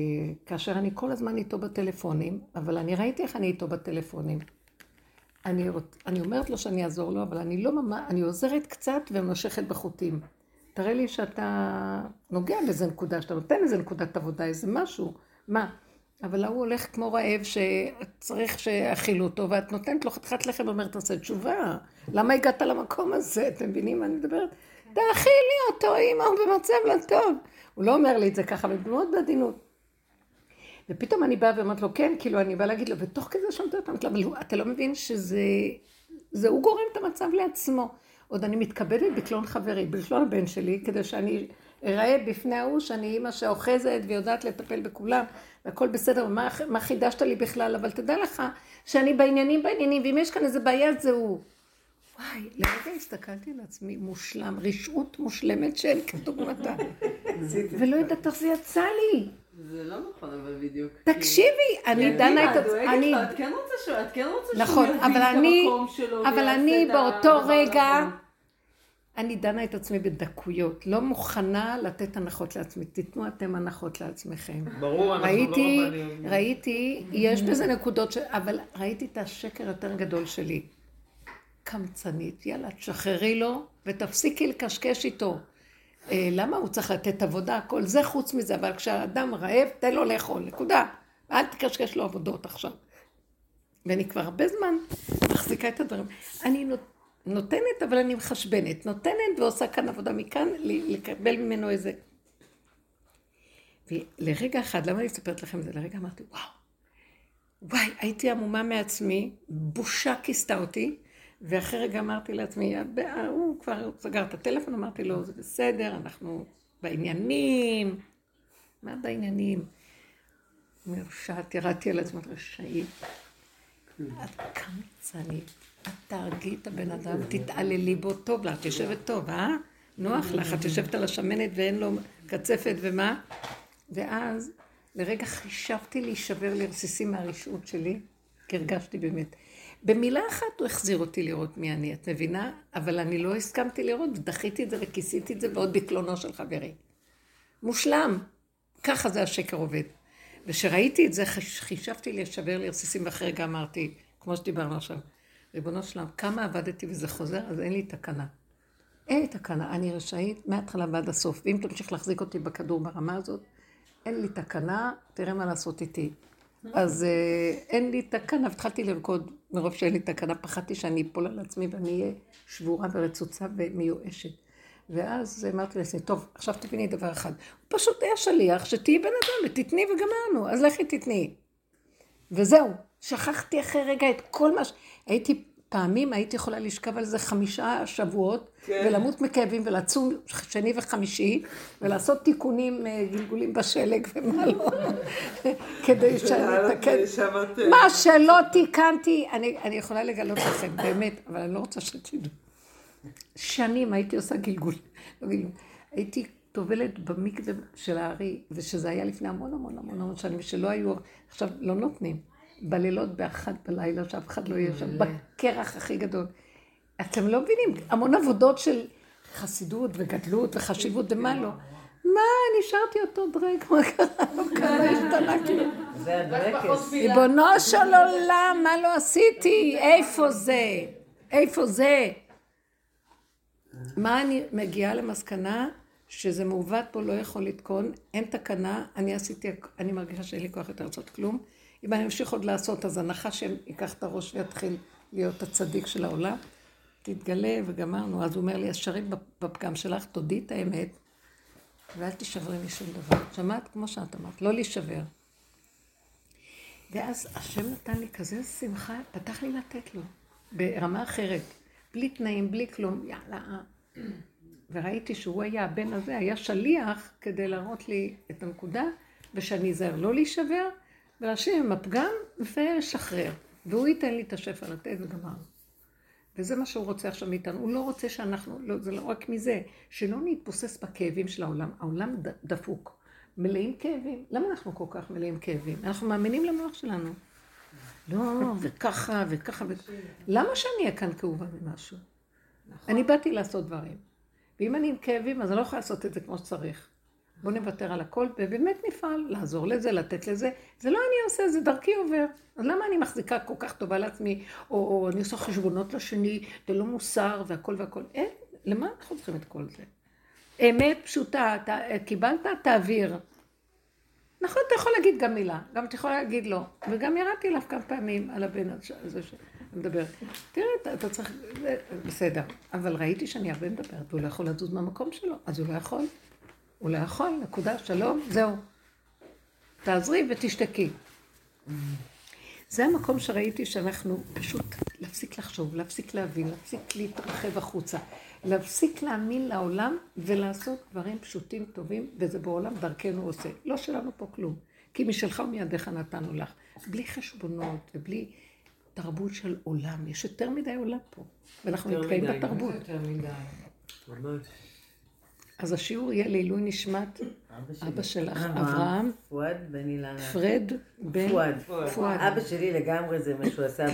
כאשר אני כל הזמן איתו בטלפונים, אבל אני ראיתי איך אני איתו בטלפונים. אני, אני אומרת לו שאני אעזור לו, אבל אני לא ממש, אני עוזרת קצת ומושכת בחוטים. תראה לי שאתה נוגע באיזה נקודה, שאתה נותן איזה נקודת עבודה, איזה משהו, מה? אבל ההוא הולך כמו רעב שצריך שיאכילו אותו, ואת נותנת לו חתיכת לחם ואומרת, תעשה תשובה. למה הגעת למקום הזה? אתם מבינים מה אני מדברת? תאכילי אותו, אמא, הוא במצב לא טוב. הוא לא אומר לי את זה ככה, אבל מאוד בעדינות. ופתאום אני באה ואומרת לו, כן, כאילו, אני באה להגיד לו, ותוך כזה שמתי אותם, אבל אתה לא מבין שזה... זה הוא גורם את המצב לעצמו. עוד אני מתכבדת בקלון חברי, בקלון הבן שלי, כדי שאני אראה בפני ההוא שאני אימא שאוחזת ויודעת לטפל בכולם, והכל בסדר, מה, מה חידשת לי בכלל, אבל תדע לך שאני בעניינים בעניינים, ואם יש כאן איזה בעיה זה הוא. וואי, לרגע הסתכלתי על עצמי, מושלם, רשעות מושלמת שאין כדוגמתה. ולא יודעת איך זה יצא לי. זה לא נכון, אבל בדיוק. תקשיבי, אני דנה את עצמי, אני... את כן רוצה שהוא, את כן רוצה שהוא נכון, יבין אבל את אני, המקום שלו אבל אני באותו רגע. אני דנה את עצמי בדקויות, לא מוכנה לתת הנחות לעצמי, תיתנו אתם הנחות לעצמכם. ברור, אנחנו ראיתי, לא רבנים. ראיתי, יש בזה נקודות, ש... אבל ראיתי את השקר יותר גדול שלי. קמצנית, יאללה, תשחררי לו ותפסיקי לקשקש איתו. אה, למה הוא צריך לתת עבודה? כל זה חוץ מזה, אבל כשהאדם רעב, תן לו לאכול, נקודה. אל תקשקש לו עבודות עכשיו. ואני כבר הרבה זמן מחזיקה את הדברים. אני נות- נותנת, אבל אני מחשבנת. נותנת ועושה כאן עבודה מכאן, לקבל ממנו איזה... ולרגע אחד, למה אני מספרת לכם את זה? לרגע אמרתי, וואו, וואי, הייתי עמומה מעצמי, בושה כיסתה אותי, ואחרי רגע אמרתי לעצמי, "הב- הוא כבר סגר את הטלפון, אמרתי לו, זה בסדר, אנחנו בעניינים. מה בעניינים? מרשעת, ירדתי על עצמי, רשאית. את קמצנית, את תהרגי את הבן אדם, תתעללי בו טוב לה, את יושבת טוב, אה? נוח לך, את יושבת על השמנת ואין לו קצפת ומה? ואז לרגע חישבתי להישבר לרסיסים מהרשעות שלי, כי הרגשתי באמת. במילה אחת הוא החזיר אותי לראות מי אני, את מבינה? אבל אני לא הסכמתי לראות, ודחיתי את זה וכיסיתי את זה בעוד בקלונו של חברי. מושלם. ככה זה השקר עובד. וכשראיתי את זה, חישבתי לשבר לרסיסים, ואחרי רגע אמרתי, כמו שדיברנו עכשיו, ריבונו שלם, כמה עבדתי וזה חוזר, אז אין לי תקנה. אין לי תקנה, אני רשאית מההתחלה ועד הסוף. ואם תמשיך להחזיק אותי בכדור ברמה הזאת, אין לי תקנה, תראה מה לעשות איתי. אז אה, אין לי תקנה, והתחלתי לרקוד מרוב שאין לי תקנה, פחדתי שאני אפול על עצמי ואני אהיה שבורה ורצוצה ומיואשת. ואז אמרתי לעצמי, טוב, עכשיו תביני דבר אחד, הוא פשוט היה שליח שתהיי בן אדם ותתני וגמרנו, אז לכי תתני. וזהו, שכחתי אחרי רגע את כל מה ש... הייתי, פעמים הייתי יכולה לשכב על זה חמישה שבועות, כן. ולמות מכאבים ולצום שני וחמישי, ולעשות תיקונים, אה, גלגולים בשלג ומה לא, [laughs] כדי [laughs] שאני אתקן. מה שלא תיקנתי, אני, אני יכולה לגלות לכם, באמת, אבל אני לא רוצה שתדעו. שנים הייתי עושה גלגול, לא גלגול. הייתי טובלת במקווה של הארי, ושזה היה לפני המון המון המון המון שנים, שלא היו, עכשיו לא נותנים. בלילות באחת בלילה, שאף אחד לא יהיה שם, בקרח הכי גדול. אתם לא מבינים, המון עבודות של חסידות וגדלות וחשיבות ומה לא. מה, נשארתי אותו דרג, מה קרה? [laughs] לא קרה, השתנה כלום. זה הדרקס. ריבונו של עולם, מה לא עשיתי? איפה זה? איפה זה? מה אני מגיעה למסקנה? שזה מעוות פה לא יכול לתקון, אין תקנה, אני עשיתי, אני מרגישה שאין לי כוח יותר לעשות כלום. אם אני אמשיך עוד לעשות, אז הנחש ייקח את הראש ויתחיל להיות הצדיק של העולם. תתגלה וגמרנו. אז הוא אומר לי, אז שרי בפגם שלך, תודי את האמת, ואל תישברי משום דבר. שמעת? כמו שאת אמרת, לא להישבר. ואז השם נתן לי כזה שמחה, פתח לי לתת לו, ברמה אחרת, בלי תנאים, בלי כלום, יאללה. וראיתי שהוא היה, הבן הזה היה שליח כדי להראות לי את הנקודה, ושאני אזהר לא להישבר, ולהשאיר עם הפגם ולשחרר. והוא ייתן לי את השפע לתת וגמרנו. וזה מה שהוא רוצה עכשיו מאיתנו. הוא לא רוצה שאנחנו, לא, זה לא רק מזה, שלא נתבוסס בכאבים של העולם. העולם דפוק, מלאים כאבים. למה אנחנו כל כך מלאים כאבים? אנחנו מאמינים למוח שלנו. לא, וככה, וככה, וככה. למה שאני אהיה כאן כאובה ממשהו? אני באתי לעשות דברים. ואם אני עם כאבים, אז אני לא יכולה לעשות את זה כמו שצריך. בואו נוותר על הכל, ובאמת נפעל, לעזור לזה, לתת לזה. זה לא אני עושה, זה דרכי עובר. אז למה אני מחזיקה כל כך טובה לעצמי, או, או אני עושה חשבונות לשני, זה לא מוסר והכל והכל. אין, למה אנחנו צריכים את כל זה? אמת פשוטה, ת, קיבלת, תעביר. נכון, אתה יכול להגיד גם מילה, גם אתה יכול להגיד לא. וגם ירדתי אליו כמה פעמים על הבן הזה שמדבר. תראה, אתה, אתה צריך, בסדר. אבל ראיתי שאני הרבה מדברת, והוא לא יכול לזוז מהמקום שלו, אז הוא לא יכול. הוא לא יכול, נקודה, שלום, זהו. תעזרי ותשתקי. זה המקום שראיתי שאנחנו פשוט להפסיק לחשוב, להפסיק להבין, להפסיק להתרחב החוצה, להפסיק להאמין לעולם ולעשות דברים פשוטים, טובים, וזה בעולם דרכנו עושה. לא שלנו פה כלום, כי משלך ומידיך נתנו לך. בלי חשבונות ובלי תרבות של עולם. יש יותר מדי עולם פה, ואנחנו נתקעים בתרבות. יותר מדי. ממש. אז השיעור יהיה לעילוי נשמת אבא שלך, אברהם. אברהם, פואד בן אילנה. פרד בן פואד. אבא שלי לגמרי זה מה שהוא עשה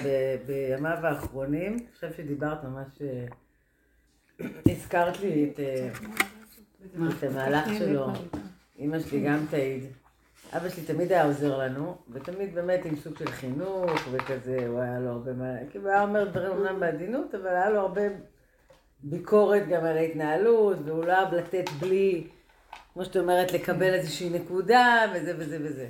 בימיו האחרונים. עכשיו שדיברת ממש... אה, הזכרת לי את, אה, המהלך שלו. אימא שלי גם תעיד. אבא שלי תמיד היה עוזר לנו, ותמיד באמת עם סוג של חינוך וכזה, הוא היה לו הרבה מה... כאילו היה אומר דברים אומנם בעדינות, אבל היה לו הרבה ביקורת גם על ההתנהלות, והוא לא אהב לתת בלי, כמו שאת אומרת, לקבל איזושהי נקודה, וזה וזה וזה.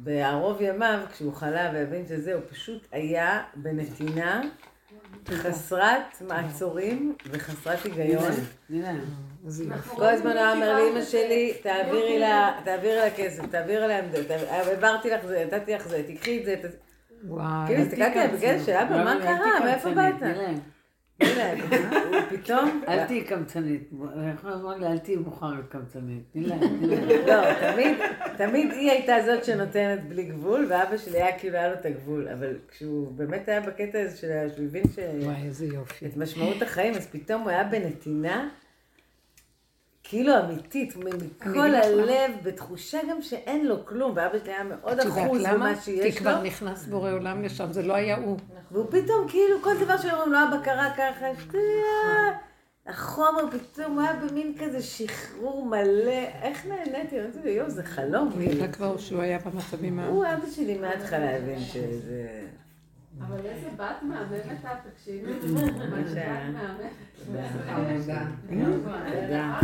ובערוב ימיו, כשהוא חלה והבין שזה, הוא פשוט היה בנתינה חסרת מעצורים וחסרת היגיון. כל הזמן הוא היה אומר לאמא שלי, תעבירי לה, כסף, תעבירי לה עמדות, העברתי לך זה, נתתי לך זה, תקחי את זה, וואי. כאילו, הסתכלתי עליו בגלל של אבא, מה קרה? מאיפה באת? הוא פתאום... [laughs] אל תהיי קמצנית. איך אמרו לי, אל תהיי מאוחר להיות קמצנית. תני להם, תני להם. [laughs] לא, תמיד, תמיד היא הייתה זאת שנותנת בלי גבול, ואבא שלי היה כאילו היה לו את הגבול, אבל כשהוא באמת היה בקטע הזה של שהוא הבין ש... וואי, איזה יופי. את משמעות החיים, אז פתאום הוא היה בנתינה, כאילו אמיתית, מכל. הלב, בתחושה גם שאין לו כלום, ואבא שלי היה מאוד את יודעת אחוז למה? במה כי שיש לו, כבר נכנס בורא עולם לשם, זה לא היה הוא. והוא פתאום כאילו, כל דבר שאומרים לו, אבא קרה ככה, שטויה, החומר פתאום הוא היה במין כזה שחרור מלא, איך נהניתי, אמרתי לו, יואו, זה חלום, הוא כאילו. ידע כבר שהוא היה במצבים ה... הוא אבא שלי מההתחלה הבין שזה... אבל איזה בת מהממת את, תקשיבי. [laughs] ממש בת מהממת. תודה.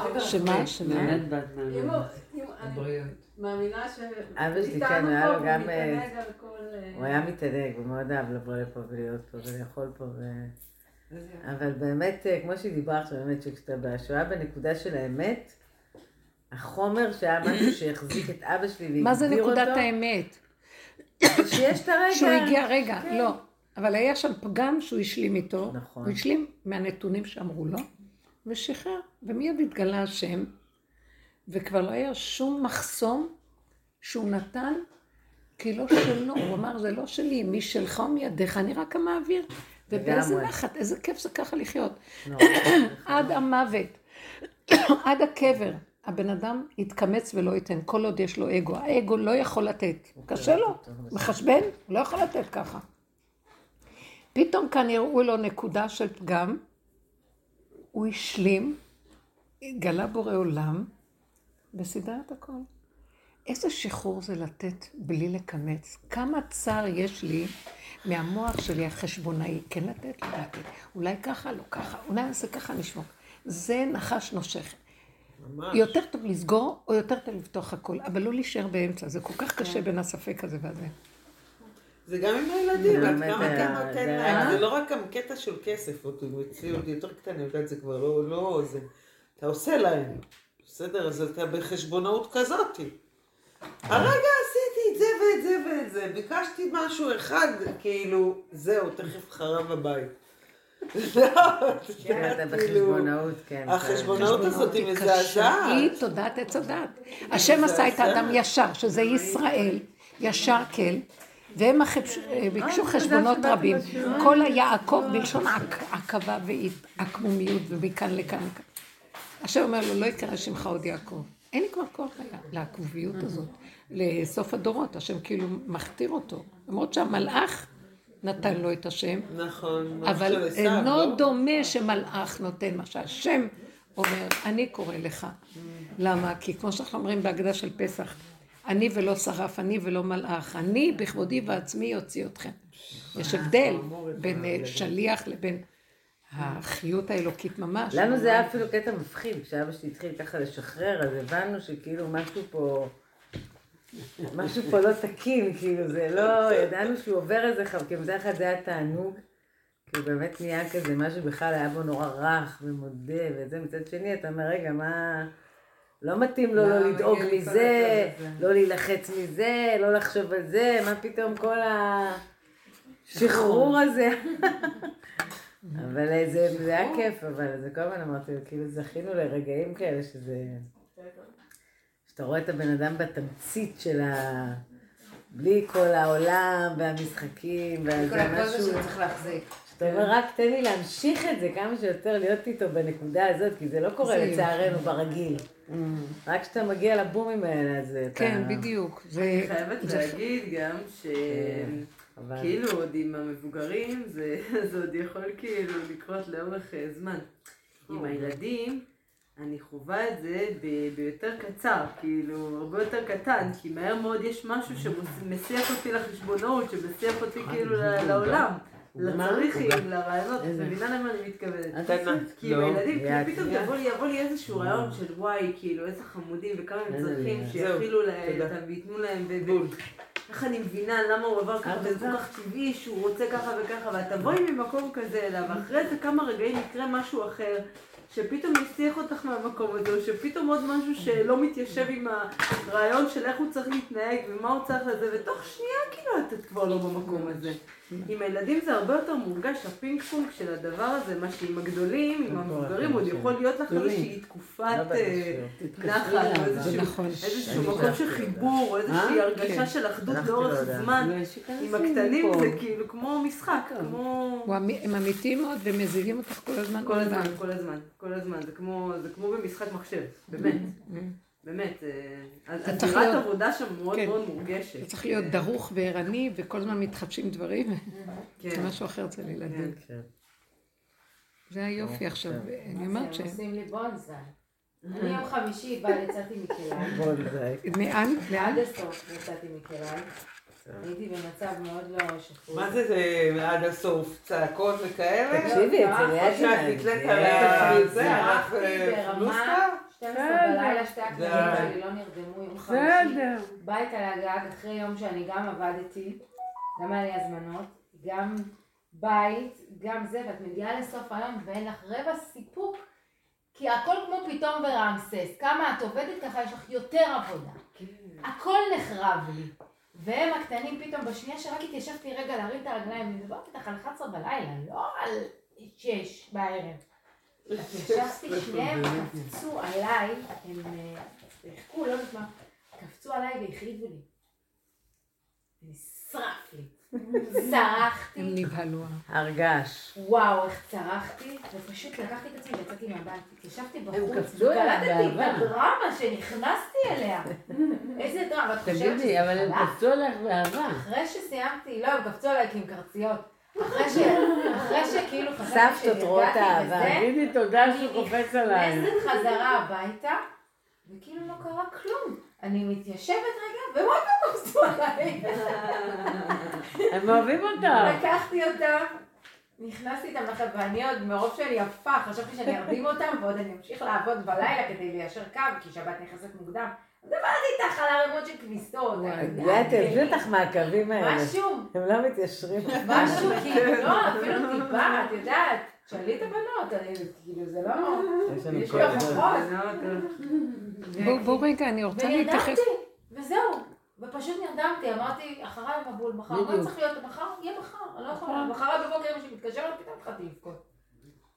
וואו. שמה? שמה? באמת בת אני מאמינה ש... אבא שלי, כן, היה לו פה, גם, הוא אה, מתענג על כל... אה, הוא היה מתענג, הוא מאוד אהב לבוא לפה ולהיות פה ולאכול פה. ו... אבל באמת, אה, כמו שהיא דיברה עכשיו, באמת, שכשאתה בשואה בנקודה של האמת, החומר שהיה משהו [coughs] שהחזיק את אבא שלי והגדיר אותו, מה זה נקודת האמת? שיש את הרגע. שהוא הגיע, רגע, כן. לא. אבל היה שם פגם שהוא השלים איתו. נכון. הוא השלים מהנתונים שאמרו לו, ושחרר. ומיד התגלה השם, וכבר לא היה שום מחסום שהוא נתן, כי לא שלו. הוא אמר, זה לא שלי, מי שלך ומידיך, אני רק המעביר. ובאיזה. נחת, איזה כיף זה ככה לחיות. [coughs] עד המוות, [coughs] עד הקבר. הבן אדם יתקמץ ולא ייתן, כל עוד יש לו אגו. האגו לא יכול לתת. קשה לו, מחשבן, הוא לא יכול לתת ככה. פתאום כאן הראו לו נקודה של פגם, הוא השלים, התגלה בורא עולם, וסידר את הכל. איזה שחרור זה לתת בלי לקמץ. כמה צער יש לי מהמוח שלי החשבונאי, כן לתת, לא לתת. אולי ככה, לא ככה, אולי נעשה ככה, נשמוק. זה נחש נושך. ממש. יותר טוב לסגור, או יותר טוב לפתוח הכל, אבל לא להישאר באמצע. זה כל כך קשה בין הספק הזה והזה. זה גם עם הילדים, זה עד כמה אתה נותן זה להם. זה לא רק הקטע של כסף, אצלי עוד יותר קטן, אני יודעת, זה כבר לא, לא, זה, אתה עושה להם, בסדר? אז אתה בחשבונאות כזאתי. הרגע עשיתי את זה ואת זה ואת זה, ביקשתי משהו אחד, כאילו, זהו, תכף חרב הבית. לא, כן, אתה כאילו, בחשבונאות, כן. החשבונאות הזאת היא קשה. מזעזעת. היא תודעת עץ הדת. השם עשה את האדם ישר, שזה ישראל, ישר כל, והם החפש- ביקשו חשבונות רבים. כל היעקב בלשון עכבה ועקמומיות ומכאן לכאן. השם אומר לו, לא יקרא שמך עוד יעקב. אין לי כבר כוח לה- לעקביות הזאת. לסוף הדורות, השם כאילו מכתיר אותו. למרות שהמלאך נתן לו את השם, נכון, אבל אינו לא? דומה שמלאך נותן מה שהשם אומר, אני קורא לך. למה? כי כמו שאנחנו אומרים בהגדה של פסח, אני ולא שרף, אני ולא מלאך, אני בכבודי ועצמי אוציא אתכם. יש הבדל בין אה, שליח לבין החיות האלוקית ממש. לנו זה היה אפילו קטע מפחיד, כשאבא שלי התחיל ככה לשחרר, אז הבנו שכאילו משהו פה, משהו פה לא תקין, כאילו זה לא, ידענו שהוא עובר איזה חב, כי מצד אחד זה היה תענוג, כי הוא באמת נהיה כזה, משהו בכלל היה בו נורא רך ומודה וזה, מצד שני אתה אומר, רגע, מה, לא מתאים לו לא לדאוג מזה, כל? לא להילחץ מזה, לא לחשוב על זה, מה פתאום כל השחרור הזה. [laughs] אבל זה, זה היה כיף, אבל זה כל הזמן אמרתי, כאילו זכינו לרגעים כאלה שזה... שאתה רואה את הבן אדם בתמצית של ה... בלי כל העולם והמשחקים, כל וזה הכל משהו... הזה שצריך להחזיק. שאתה אומר, רק תן לי להמשיך את זה כמה שיותר, להיות איתו בנקודה הזאת, כי זה לא קורה לצערנו ברגיל. רק כשאתה מגיע לבומים האלה, אז אתה... כן, בדיוק. אני חייבת להגיד גם ש... אבל- כאילו עוד עם המבוגרים זה, [laughs] זה עוד יכול כאילו לקרות לאורך אה, זמן. עם הילדים אני חווה את זה ב- ביותר קצר, כאילו הרבה יותר קטן, כי מהר מאוד יש משהו שמסיח אותי לחשבונות, שמסיח אותי כאילו לעולם. לצריכים, לרעיונות, את מבינה למה אני מתכוונת? כי לא. כאילו פתאום יבוא לי, איזשהו רעיון של וואי, כאילו איזה חמודים וכמה הם צריכים. שיכילו להם. אותם וייתנו להם. איך אני מבינה למה הוא עבר ככה, וזה כל כך טבעי שהוא רוצה ככה וככה, ואת תבואי ממקום כזה אליו, ואחרי זה כמה רגעים יקרה משהו אחר, שפתאום יסיח אותך מהמקום הזה, או שפתאום עוד משהו שלא מתיישב עם הרעיון של איך הוא צריך להתנהג ומה הוא צריך לזה, ותוך שנייה כאילו את כבר לא במקום הזה. עם הילדים זה הרבה יותר מורגש, הפינג פונג של הדבר הזה, מה שעם הגדולים, עם המבוגרים, עוד יכול להיות לך איזושהי תקופת אה, נחת, או איזשהו- נכון. מקום של חיבור, או איזושהי אה? הרגשה כן. של אחדות לאורך. זמן. עם הקטנים. זה כאילו כמו משחק, כמו... הם אמיתיים מאוד ומזינים אותך כל הזמן. כל הזמן. כל הזמן, כל הזמן, זה כמו, זה כמו במשחק מחשב, באמת, באמת, אה, זה הזירת להיות- עבודה שם מאוד כן. מאוד מורגשת. זה צריך להיות דרוך וערני, וכל הזמן מתחדשים דברים, [laughs] כן. זה משהו אחר אצל ילדים. כן. זה היופי עכשיו, אני אומרת ש... הם עושים לי בונזאי. אני יום חמישי באה, יצאתי. לאן? לאן? עד הסוף יצאתי מקלעי. הייתי במצב מאוד לא שפוי. מה זה זה עד הסוף? צעקות וכאלה? תקשיבי, אצל או יד שאת שלנו. נתלית על ה... זה, צרחתי הלך ברמה 12 בלילה, שתי. הקטנים שלי לא נרדמו יום חמישי. בסדר. בית על הגג אחרי יום שאני גם עבדתי, גם היה לי הזמנות, גם בית, גם זה, ואת מגיעה לסוף היום ואין לך רבע סיפוק, כי הכל כמו פתאום ברמסס, כמה את עובדת ככה יש לך יותר עבודה. הכל נחרב לי. והם הקטנים פתאום, בשנייה שרק התיישבתי רגע להרים את הרגליים, אני מדברת איתך על 11 בלילה, לא על 6 בערב. ישבתי, שניהם קפצו עליי, הם אה, שיחקו, לא יודעת מה, קפצו עליי והחריבו לי. נשרף לי. צרחתי, הם נבהלו. הרגש. וואו, איך צרחתי, ופשוט לקחתי את עצמי ויצאתי מהבית. ישבתי בחוץ, קפצו עליה וקלטתי את. הדרמה שנכנסתי אליה. איזה דרמה, את חושבת שזה תגידי, אבל הם? קפצו עליך באהבה. אחרי שסיימתי, לא, הם קפצו עליי כי הם קרציות. אחרי שכאילו חשבתי אהבה. וזה, תגידי תודה שהוא קופץ עלייך. נכנסת חזרה הביתה, וכאילו לא קרה כלום. אני מתיישבת רגע, ומה הם קפצו עליי? הם אוהבים אותך. לקחתי אותם, נכנסתי איתם לחדר, ואני עוד מרוב שאני יפה, חשבתי שאני ארדים אותם, ועוד אני אמשיך לעבוד בלילה כדי ליישר קו, כי שבת נכנסת מוקדם. אז דיברתי איתך על ערימות של כביסות. אני את אותך מהקווים האלה. משהו, הם לא מתיישרים. משהו, [laughs] כאילו, לא, אפילו טיפה, את יודעת, תשאלי את הבנות, אני, כאילו, זה לא... יש לי. הוכחות. בואו בוא רגע, אני רוצה להתייחס. ונרדמתי, וזהו. ופשוט נרדמתי, אמרתי, אחריי המבול מחר, מה בדיוק. צריך להיות מחר? יהיה מחר, אני לא יכולה. מחר בבוקר אמא שלי מתקשרת, פתאום התחלתי לבכות.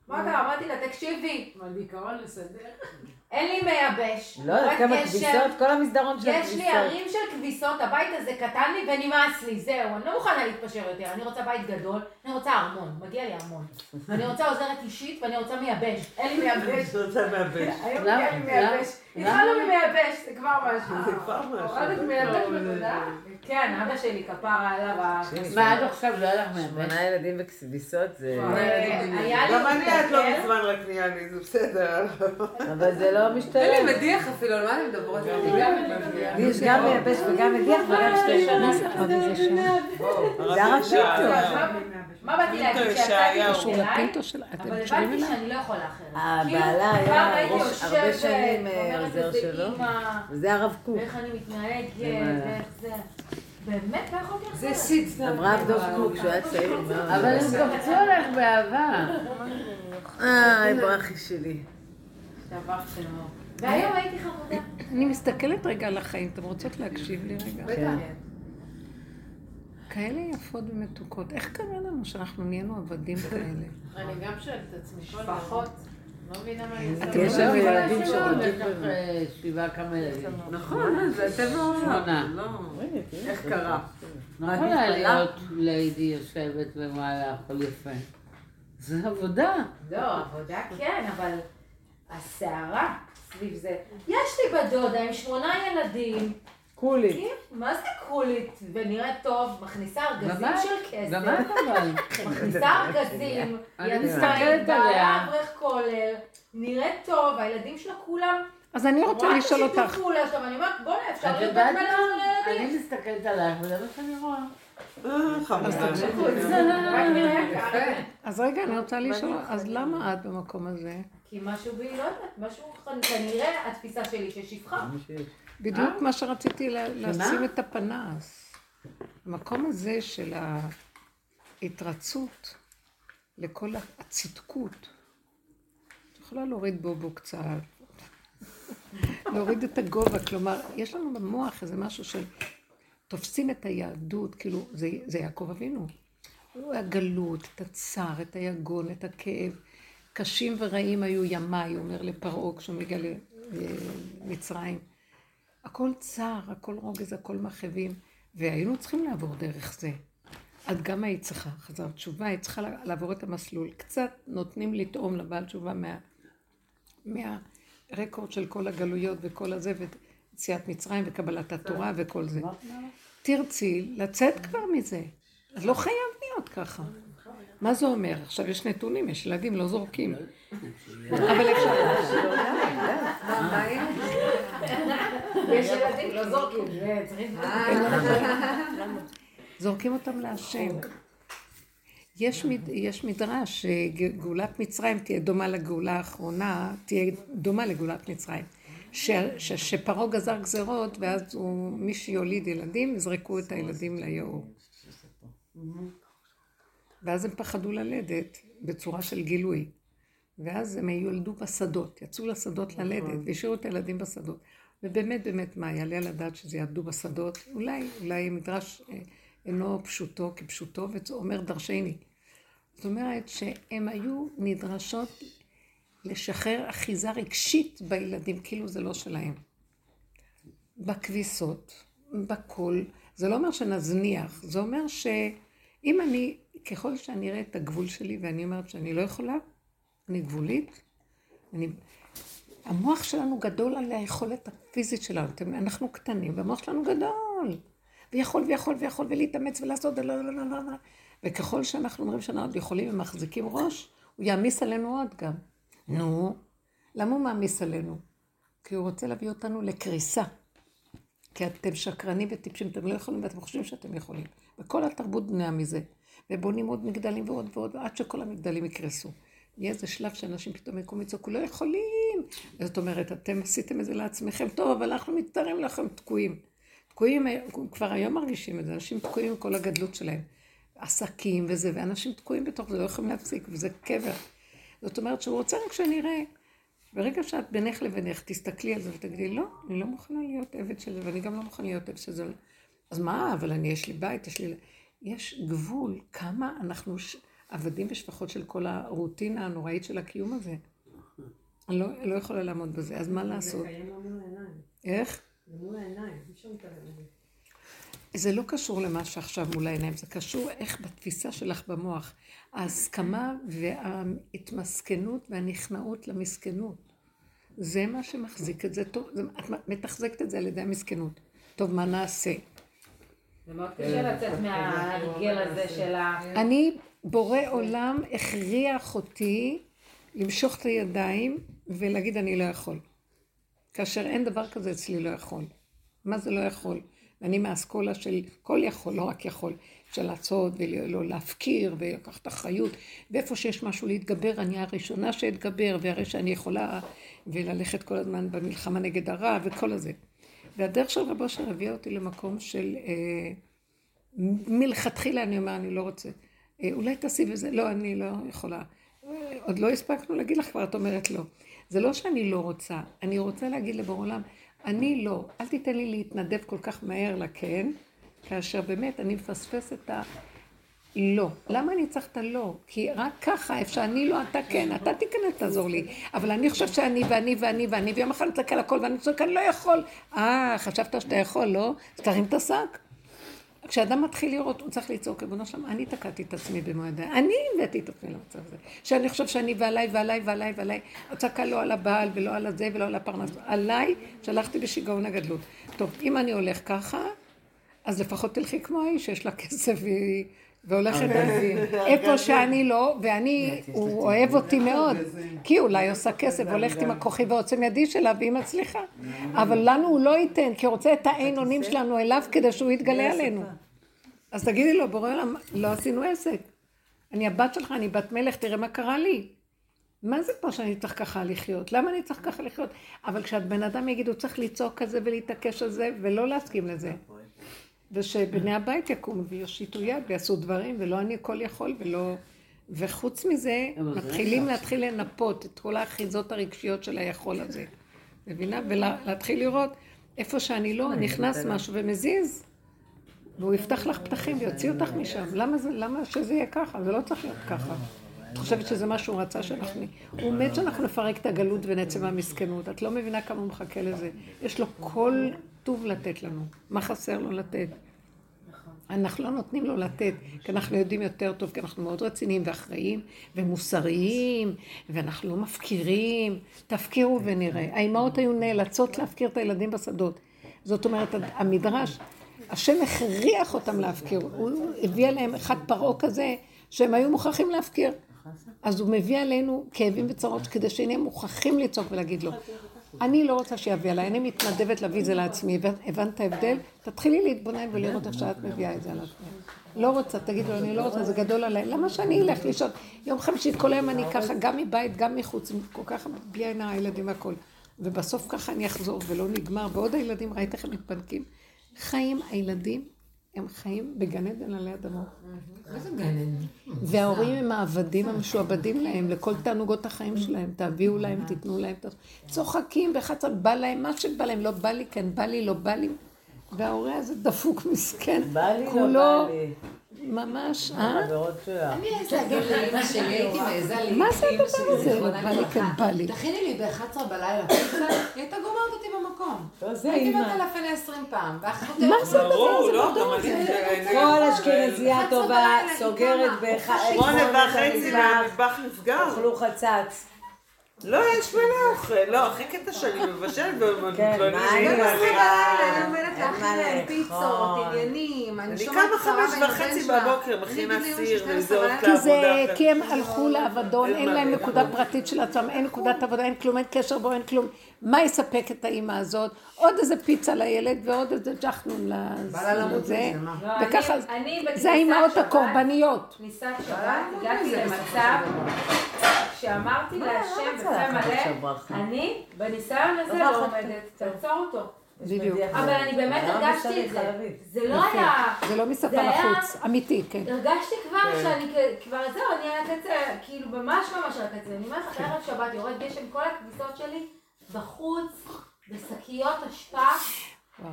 מה קרה? אמרתי לה, תקשיבי, מה, בעיקרון לסדר? אין לי מייבש. לא יודעת כמה כביסות, כל המסדרון של יש הכביסות. לי ערים של כביסות, הבית הזה קטן לי ונמאס לי, זהו, אני לא מוכנה להתפשר יותר, אני רוצה בית גדול, אני רוצה ארמון, מגיע לי ארמון. אני רוצה עוזרת אישית ואני רוצה מייבש, אין לי מייבש. אני רוצה מהבש. היום למה? מגיע לי מייבש. למה? התחלנו ממייבש, זה כבר משהו. זה כבר משהו. כן, אבא שלי כפרה עליו. מה עד עכשיו לא היה לך מהבן? שמונה ילדים וכביסות זה... היה לי גם אני את לא מזמן רק נהיה לי, זה בסדר. אבל זה לא אין משתלם. לי מדיח אפילו, על מה אתם מדברות? יש גם מייבש וגם מדיח וגם שתי שנים. זה הרב פינטו. מה באתי להגיד? שיצאתי אליי, אבל הבנתי? שאני לא יכולה אחרת. הבעלה כאילו, פעם היה הייתי ראש- הרבה שנים, אה, עוזר שלו. וזה הרב קוק. ואיך אני מתנהגת, זה- ואיך זה. באמת לא יכולתי אחרת. זה סיץ. אמרה דב קוק שהוא היה צעיר. אבל הם קפצו עליך באהבה. איי, ברכי שלי. והיום הייתי חמודה. אני מסתכלת רגע על החיים, אתם רוצות להקשיב לי רגע? כן. כאלה יפות ומתוקות. איך קרה לנו שאנחנו נהיינו עבדים [laughs] כאלה? אני גם שואלת את עצמי, פחות. לא מבינה מה אני עושה. יש לא שם מבינה ילדים שרוצים שבעה כמה ילדים. נכון, זה טבע העולם. שמונה. לא. איך קרה? לא יכולה להיות ליידי יושבת ומעלה הכל יפה. זה עבודה. לא, עבודה כן, אבל הסערה סביב זה. יש לי בת דודה עם שמונה ילדים. קולי. כן, מה זה קולית? ונראית טוב, מכניסה ארגזים גם של גם כסף. את אבל. מכניסה ארגזים, [laughs] מסתכלת בעלה עליה. אברך כולל, נראית טוב, הילדים שלה כולם, אז אני רוצה רואה את לשאול השיתוף אותך, פעולה שלהם, אני אומרת, בוא'נה, אפשר מלך מה? לילדים. אני מסתכלת עלייך וזה מה שאני רואה. אה. אז רגע, אני רוצה לשאול, אז למה את במקום הזה? כי משהו בי, לא יודעת, משהו, כנראה התפיסה שלי ששפחה. בדיוק מה שרציתי לשים את הפנס. המקום הזה של ההתרצות לכל הצדקות. את יכולה להוריד בובו קצת, להוריד את הגובה, כלומר, יש לנו במוח איזה משהו של תופסים את היהדות, כאילו, זה, זה יעקב אבינו. הוא הגלות, את הצער, את היגון, את הכאב. קשים ורעים היו ימיי, אומר לפרעה כשהוא מגיע למצרים. הכל צער, הכל רוגז, הכל מחבים, והיינו צריכים לעבור דרך זה. את גם היית צריכה, חזרת תשובה, היית צריכה לעבור את המסלול. קצת נותנים לטעום לבעל תשובה מה, מהרקורד של כל הגלויות וכל הזה, ויציאת מצרים וקבלת התורה וכל זה. תרצי לצאת כבר מזה. אז לא חייב להיות ככה. מה זה אומר? עכשיו יש נתונים, יש ילדים, לא זורקים. אבל אפשר... יש ילדים לא זורקים, צריכים... זורקים אותם להשם. יש, מד, יש מדרש שגאולת מצרים תהיה דומה לגאולה האחרונה, תהיה דומה לגאולת מצרים. ש, ש, שפרעה גזר גזרות, ואז הוא, מי שיוליד ילדים, יזרקו את הילדים ליאור. ואז הם פחדו ללדת בצורה של גילוי. ואז הם יולדו בשדות, יצאו לשדות ללדת, והשאירו את הילדים בשדות. ובאמת, באמת, מה, יעלה על הדעת שזה יעבדו בשדות? אולי, אולי מדרש אה, אינו פשוטו כפשוטו, ואומר דרשני. זאת אומרת שהן היו נדרשות לשחרר אחיזה רגשית בילדים, כאילו זה לא שלהם. בכביסות, בכל, זה לא אומר שנזניח, זה אומר שאם אני, ככל שאני אראה את הגבול שלי ואני אומרת שאני לא יכולה, אני גבולית, אני... המוח שלנו גדול על היכולת הפיזית שלנו, אנחנו קטנים והמוח שלנו גדול, ויכול ויכול ויכול ולהתאמץ ולעשות, וככל שאנחנו אומרים שאנחנו עוד יכולים ומחזיקים ראש, הוא יעמיס עלינו עוד גם. נו, למה הוא מעמיס עלינו? כי הוא רוצה להביא אותנו לקריסה. כי אתם שקרנים וטיפשים, אתם לא יכולים ואתם חושבים שאתם יכולים. וכל התרבות בנויה מזה. ובונים עוד מגדלים ועוד ועוד, עד שכל המגדלים יקרסו. יהיה איזה שלב שאנשים פתאום יקום ויצעקו, לא יכולים. זאת אומרת, אתם עשיתם את זה לעצמכם, טוב, אבל אנחנו מצטערים לכם תקועים. תקועים, כבר היום מרגישים את זה, אנשים תקועים עם כל הגדלות שלהם. עסקים וזה, ואנשים תקועים בתוך זה, לא יכולים להפסיק, וזה קבר. זאת אומרת שהוא רוצה רק שאני אראה, ברגע שאת בינך לבינך, תסתכלי על זה ותגידי, לא, אני לא מוכנה להיות עבד של זה, ואני גם לא מוכנה להיות עבד של זה. אז מה, אבל אני, יש לי בית, יש לי... יש גבול כמה אנחנו ש... עבדים ושפחות של כל הרוטינה הנוראית של הקיום הזה. אני לא, לא יכולה לעמוד בזה, אז מה לעשות? העיניים. איך? זה מול העיניים, אי אפשר להתערב מזה. זה לא קשור למה שעכשיו מול העיניים, זה קשור איך בתפיסה שלך במוח. ההסכמה וההתמסכנות והנכנעות למסכנות. זה מה שמחזיק את זה טוב, זה, את מתחזקת את זה על ידי המסכנות. טוב, מה נעשה? זה מאוד קשה לצאת מההרגל הזה של ה... אני, בורא עולם, הכריח אותי למשוך את הידיים ולהגיד אני לא יכול. כאשר אין דבר כזה אצלי לא יכול. מה זה לא יכול? אני מהאסכולה של כל יכול, לא רק יכול, של לעשות ולא להפקיר ולקחת אחריות, ואיפה שיש משהו להתגבר, אני הראשונה שאתגבר, והרי שאני יכולה וללכת כל הזמן במלחמה נגד הרע וכל הזה. והדרך של רבו אשר הביאה אותי למקום של אה, מלכתחילה אני אומר, אני לא רוצה. אה, אולי תעשי בזה, לא, אני לא יכולה. אה, עוד לא הספקנו להגיד לך כבר, את אומרת לא. זה לא שאני לא רוצה, אני רוצה להגיד לבור עולם, אני לא, אל תיתן לי להתנדב כל כך מהר לכן, כאשר באמת אני מפספס את ה... לא. למה אני צריך את הלא? כי רק ככה אפשר, אני לא, אתה כן, אתה תיכנס, תעזור לי. אבל אני חושב שאני ואני ואני ואני, ויום אחד נצטרך על הכל ואני צועק, אני לא יכול. אה, חשבת שאתה יכול, לא? אז תרים את השק. כשאדם מתחיל לראות, הוא צריך לצעוק, ריבונו שלום, אני תקעתי את עצמי במו ידיי. אני הבאתי את עצמי למצב הזה. שאני חושב שאני ועליי ועליי ועליי ועליי. הצעקה לא על הבעל ולא על הזה ולא על הפרנס. עליי שלחתי בשיגעון הגדלות. טוב, אם אני הולך ככה, אז לפחות תלכי כמו האיש שיש לה כסף והיא... והולכת על זה. איפה שאני לא, ואני, הוא אוהב אותי מאוד, כי אולי עושה כסף, הולכת עם הכוחי ועוצם ידי שלה, והיא מצליחה. אבל לנו הוא לא ייתן, כי הוא רוצה את העין אונים שלנו אליו כדי שהוא יתגלה עלינו. אז תגידי לו, בורא עולם, לא עשינו עסק. אני הבת שלך, אני בת מלך, תראה מה קרה לי. מה זה פה שאני צריך ככה לחיות? למה אני צריך ככה לחיות? אבל כשאת בן אדם יגיד, הוא צריך לצעוק כזה ולהתעקש על זה, ולא להסכים לזה. ושבני הבית יקומו ויושיטו יד ויעשו דברים, ולא אני הכל יכול ולא... וחוץ מזה, מתחילים להתחיל לנפות את כל האחיזות הרגשיות של היכול הזה. מבינה? ולהתחיל לראות איפה שאני לא, נכנס משהו ומזיז, והוא יפתח לך פתחים ויוציא אותך משם. למה, זה, למה שזה יהיה ככה? זה לא צריך להיות ככה. את חושבת שזה מה שהוא רצה שאנחנו... הוא מת שאנחנו נפרק את הגלות ונצא מהמסכנות. את לא מבינה כמה הוא מחכה לזה. יש לו כל טוב לתת לנו. מה חסר לו לתת? אנחנו לא נותנים לו לתת, כי אנחנו יודעים יותר טוב, כי אנחנו מאוד רציניים ואחראיים ומוסריים, ואנחנו לא מפקירים. תפקירו ונראה. האימהות היו נאלצות להפקיר את הילדים בשדות. זאת אומרת, המדרש, השם הכריח אותם להפקיר. הוא הביא עליהם אחד פרעה כזה, שהם היו מוכרחים להפקיר. אז הוא מביא עלינו כאבים וצרות כדי שנהיה מוכרחים לצעוק ולהגיד לו. אני לא רוצה שיביא עליי, אני מתנדבת להביא את זה לעצמי. הבנת- ההבדל? תתחילי להתבונן ולראות איך שאת מביאה את זה על עצמי. לא רוצה, תגידו, אני לא רוצה, זה גדול עליי. למה שאני אלך לישון? יום חמישי, כל היום אני ככה, גם מבית, גם מחוץ, כל כך בלי עין הילדים והכל. ובסוף ככה אני אחזור ולא נגמר. ועוד הילדים, ראית איך הם מתפנקים? חיים הילדים, הם חיים בגן עדן עלי אדמות. איזה גן עדן? וההורים הם העבדים המשועבדים להם, לכל תענוגות החיים שלהם, תביאו להם, תיתנו להם, צוחקים בחצר, בא להם, מה שבא להם, לא בא לי, כן בא לי, לא בא לי. וההורה הזה דפוק מסכן, בא לי, לא בא לי. ממש, אה? אני הייתי להגיד לאמא שלי, הייתי מעיזה לי. מה זה הדבר שלי, הזה? בא לי. כן, בא לי. תכיני לי ב-11 בלילה פיצה, היא הייתה גומרת אותי במקום. לא, זה הייתי. בטלפון 20 פעם. מה זה הדבר הזה? לא, גם. כל אשכנזייה 11 טובה בלילה, סוגרת היא קמה. באחד. שמונה וחצי במטבח, והמטבח נסגר. אכלו חצץ. לא, יש מלא אוכל. לא, הכי קטע שאני מבשלת ומתלוננת. כן, מה אני אני? אני עומדת אין. פיצות, עניינים. אני קמה חמש וחצי. בבוקר, מכינה סיר, 12 וזה עוד בלילה. כי זה, לעבודה. כי הם הלכו לאבדון, אין להם. נקודה פרטית של עצמם, אין נקודת עבודה, אין כלום, אין קשר בו, אין כלום. מה יספק את האימא הזאת? עוד איזה פיצה לילד ועוד איזה ג'חנון לזה. לא, וככה, בכניסת זה האימהות הקורבניות. כניסת שבת, הגעתי למצב שאמרתי להשם עכשיו ברכה. אני בניסיון הזה לא לא. עומדת, תעצור אותו. בדיוק. אבל אני באמת הרגשתי את זה. זה לא. היה... זה לא משפה היה- לחוץ, אמיתי, כן. הרגשתי כבר כן. שאני כבר זהו, אני על הקצה, כאילו ממש ממש על הקצה. אני אומרת לך, ערב שבת יורד גשם, כל הכביסות שלי בחוץ, בשקיות אשפה,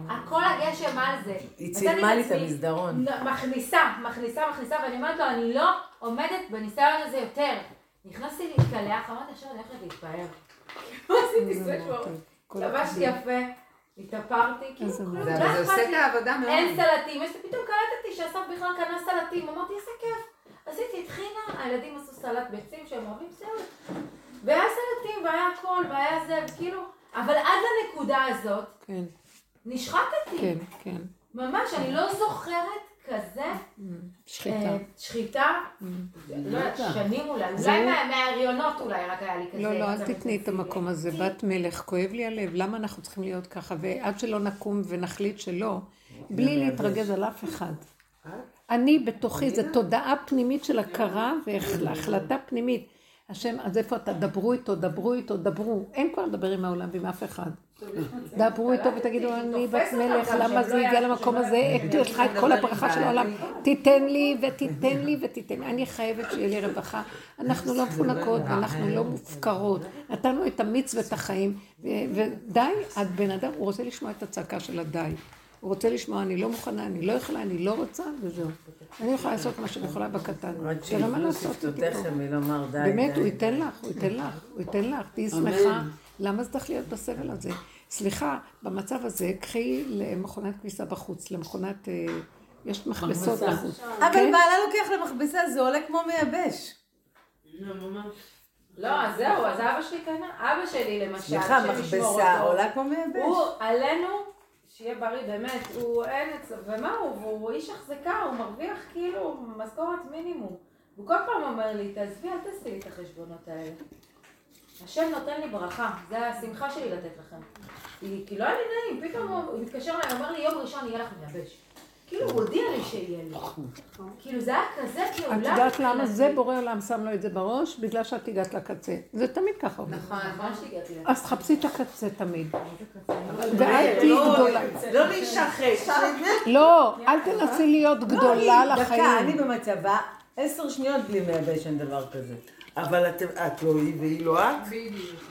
הכל הגשם על זה. היא צילמה לי את המסדרון. מכניסה, מכניסה, מכניסה, ואני אומרת לו, אני לא עומדת בניסיון הזה יותר. נכנסתי להתקלח, אמרתי, עכשיו אני הולכת להתפאר. [laughs] לא עשיתי סוואץ' כל לבשתי יפה, התאפרתי, כאילו כלום, זה לא עושה את. העבודה מאוד. אין סלטים, פתאום קלטתי שאסף בכלל קנה סלטים, אמרתי איזה כיף. עשיתי טחינה, הילדים עשו סלט ביצים שהם אוהבים זהו. והיה סלטים, והיה הכל, והיה זה, וכאילו, אבל עד לנקודה הזאת, כן, נשחטתי. כן, כן. ממש, אני לא זוכרת כזה שחיטה. אה, שחיטה, לא יודעת, שנים אולי, אולי מה- מההריונות אולי רק היה לי כזה. לא, לא, אל תתני את. המקום הזה. בת מלך, כואב לי הלב, למה אנחנו צריכים להיות ככה? ועד שלא נקום ונחליט שלא, בלי להתרגז על אף אחד. אני בתוכי, זו תודעה פנימית של הכרה והחלטה פנימית. השם, אז איפה אתה? דברו איתו, דברו איתו, דברו. אין כבר לדבר עם העולם ועם אף אחד. דברו איתו ותגידו, אני בת מלך, למה זה לא הגיע למקום הזה? לא יש לך את כל הברכה של העולם. תיתן לי ותיתן לי ותיתן לי. אני חייבת שיהיה לי רווחה. אנחנו לא מפונקות ואנחנו לא מופקרות. נתנו את המיץ ואת החיים, ודי, הבן אדם, הוא רוצה לשמוע את הצעקה של הדי. הוא רוצה לשמוע, אני לא מוכנה, אני לא יכולה, אני לא רוצה, וזהו. אני יכולה לעשות מה שאני יכולה בקטן. תראה מה לעשות איתי די. באמת. הוא ייתן לך, הוא ייתן לך, הוא ייתן לך, תהיי שמחה. למה זה צריך להיות בסבל הזה? סליחה, במצב הזה, קחי למכונת כביסה בחוץ, למכונת... אה, יש מכבסות בחוץ. אבל כן? בעלה לוקח למכבסה, זה עולה כמו מייבש. לא, אז זהו, אז אבא שלי קנה, אבא שלי למשל, סליחה, מכבסה. עולה כמו מייבש. הוא עלינו, שיהיה בריא, באמת, הוא אין אצלו, ומה הוא, והוא איש החזקה, הוא מרוויח כאילו משכורת מינימום. הוא כל פעם אומר לי, תעזבי, אל תעשי לי את החשבונות האלה. השם נותן לי ברכה, זה השמחה שלי לתת לכם. כי, לא היה לי נעים, פתאום הוא, מתקשר אליי, אומר לי, יום ראשון יהיה לך מייבש. כאילו, הוא הודיע לי שיהיה לי. כאילו, זה היה כזה פעולה. את יודעת למה. זה בורא עולם שם לו את זה בראש? בגלל שאת הגעת לקצה. זה תמיד ככה עובד. נכון, נכון שהגעתי לזה. אז תחפשי את הקצה תמיד. ואל תהיי לא, גדולה. לא להישחק. לא, אל תנסי להיות גדולה לא, אני- דקה, אני לחיים. במצבה, עשר שניות בלי מייבש, אין דבר כזה. אבל את לא היא והיא לא את?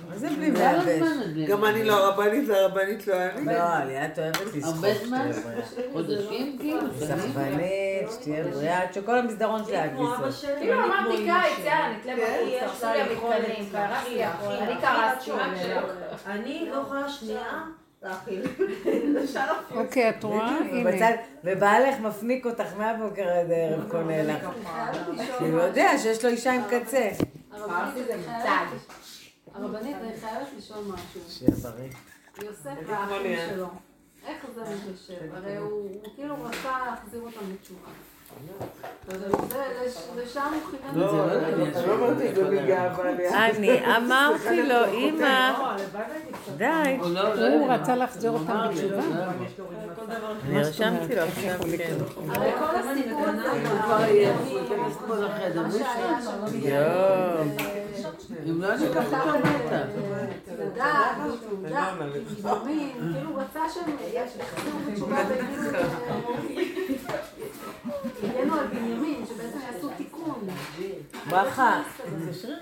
מה זה בלי מייבש? את גם אני לא הרבנית והרבנית לא אני. לא, לי את אוהבת לסחוב הרבה זמן? שתהיה בריאה. חודשים כאילו? סחבנית, שתהיה בריאה, עד שכל המסדרון שלה הכביסות. כאילו אמרתי קיץ, יאללה, נתלה בחוץ, יש תעשו לה לי המתקנים, קרסתי להכיל, אני קרסתי. אני לא יכולה שנייה אוקיי, את רואה? הנה. ובעלך מפניק אותך מהבוקר עד הערב, קונה לך. כי הוא יודע שיש לו אישה עם קצה. הרבנית, זה אני. חייבת- לשאול משהו. שיהיה בריא. יוסף האחים. שלו, איך זה מתיישב? הרי הוא הוא כאילו רצה להחזיר אותם לתשובה. לשם הוא כיוון אני לא אמרתי את זה בגאווה. אני אמרתי לו, אמא, די. הוא רצה להחזיר אותם בתשובה. אני רשמתי לו עכשיו, כן. הרי כל הסיפור הזה יואו. אם לא ניקח אותו תעודה, גיבורים, כאילו רצה שהם יחזרו בתשובה ויגידו, הגנו על בנימין, שבעצם יעשו תיקון. ברכה.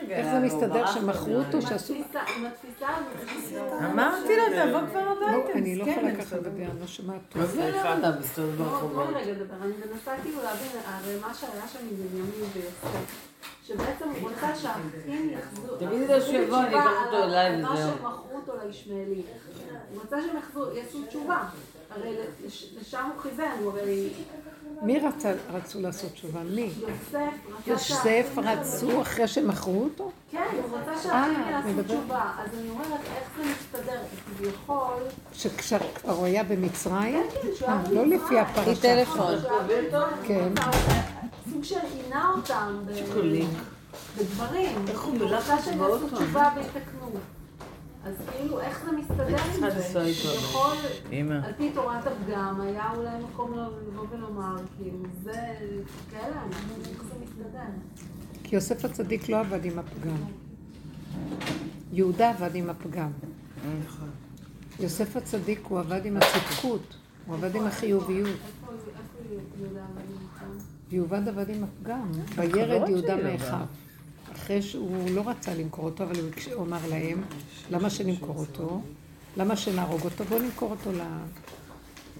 איך זה מסתדר שמכרו אותו, שעשו... עם התפיסה הזאת. אמרתי לו, תבוא כבר לא, הביתה. אני לא יכולה ככה לדבר, אני לא שומעת טוב. מה זה אתה מסתובב בואו ברחובות? רגע לדבר, אני מנסה כאילו להבין, הרי מה שהיה שם עם בנימין ויוסף, שבעצם הוא רצה שהאחים יחזרו, תגידי לו שיבוא, אני אקח אותו אליי מה וזהו. שהם מכרו אותו לישמעאלי. הוא רצה שהם יחזרו, יעשו תשובה. הרי לש- לשם הוא כיוון, הוא הרי מי רצה, רצו לעשות תשובה? מי? יוסף רצו אחרי שמכרו אותו? כן, הוא רצה אה, יעשו מדבר. תשובה. אז אני אומרת, איך זה מסתדר? כביכול... שכשכבר הוא היה במצרים? כן, שהוא היה אה, לא. לפי הפרשה. טלפון. כן. סוג של עינה אותם. בדברים. איך הוא הוא בלחץ רצה שהם בעוד יעשו פעם. תשובה ויתקנו. אז כאילו, איך זה מסתדר עם זה? יכול, אמא. על פי תורת הפגם, היה אולי מקום לבוא ולומר, כאילו, זה כאלה אנחנו, איך זה מסתדר? כי יוסף הצדיק לא עבד עם הפגם. יהודה עבד עם הפגם. יוסף הצדיק הוא עבד עם הצדקות, הוא עבד עם החיוביות. יהודה? יהובד עבד עם הפגם. וירד יהודה שלי, מאחיו. אחרי שהוא לא רצה למכור אותו, אבל הוא אמר להם, למה שנמכור אותו? למה שנהרוג אותו? בואו נמכור אותו ל...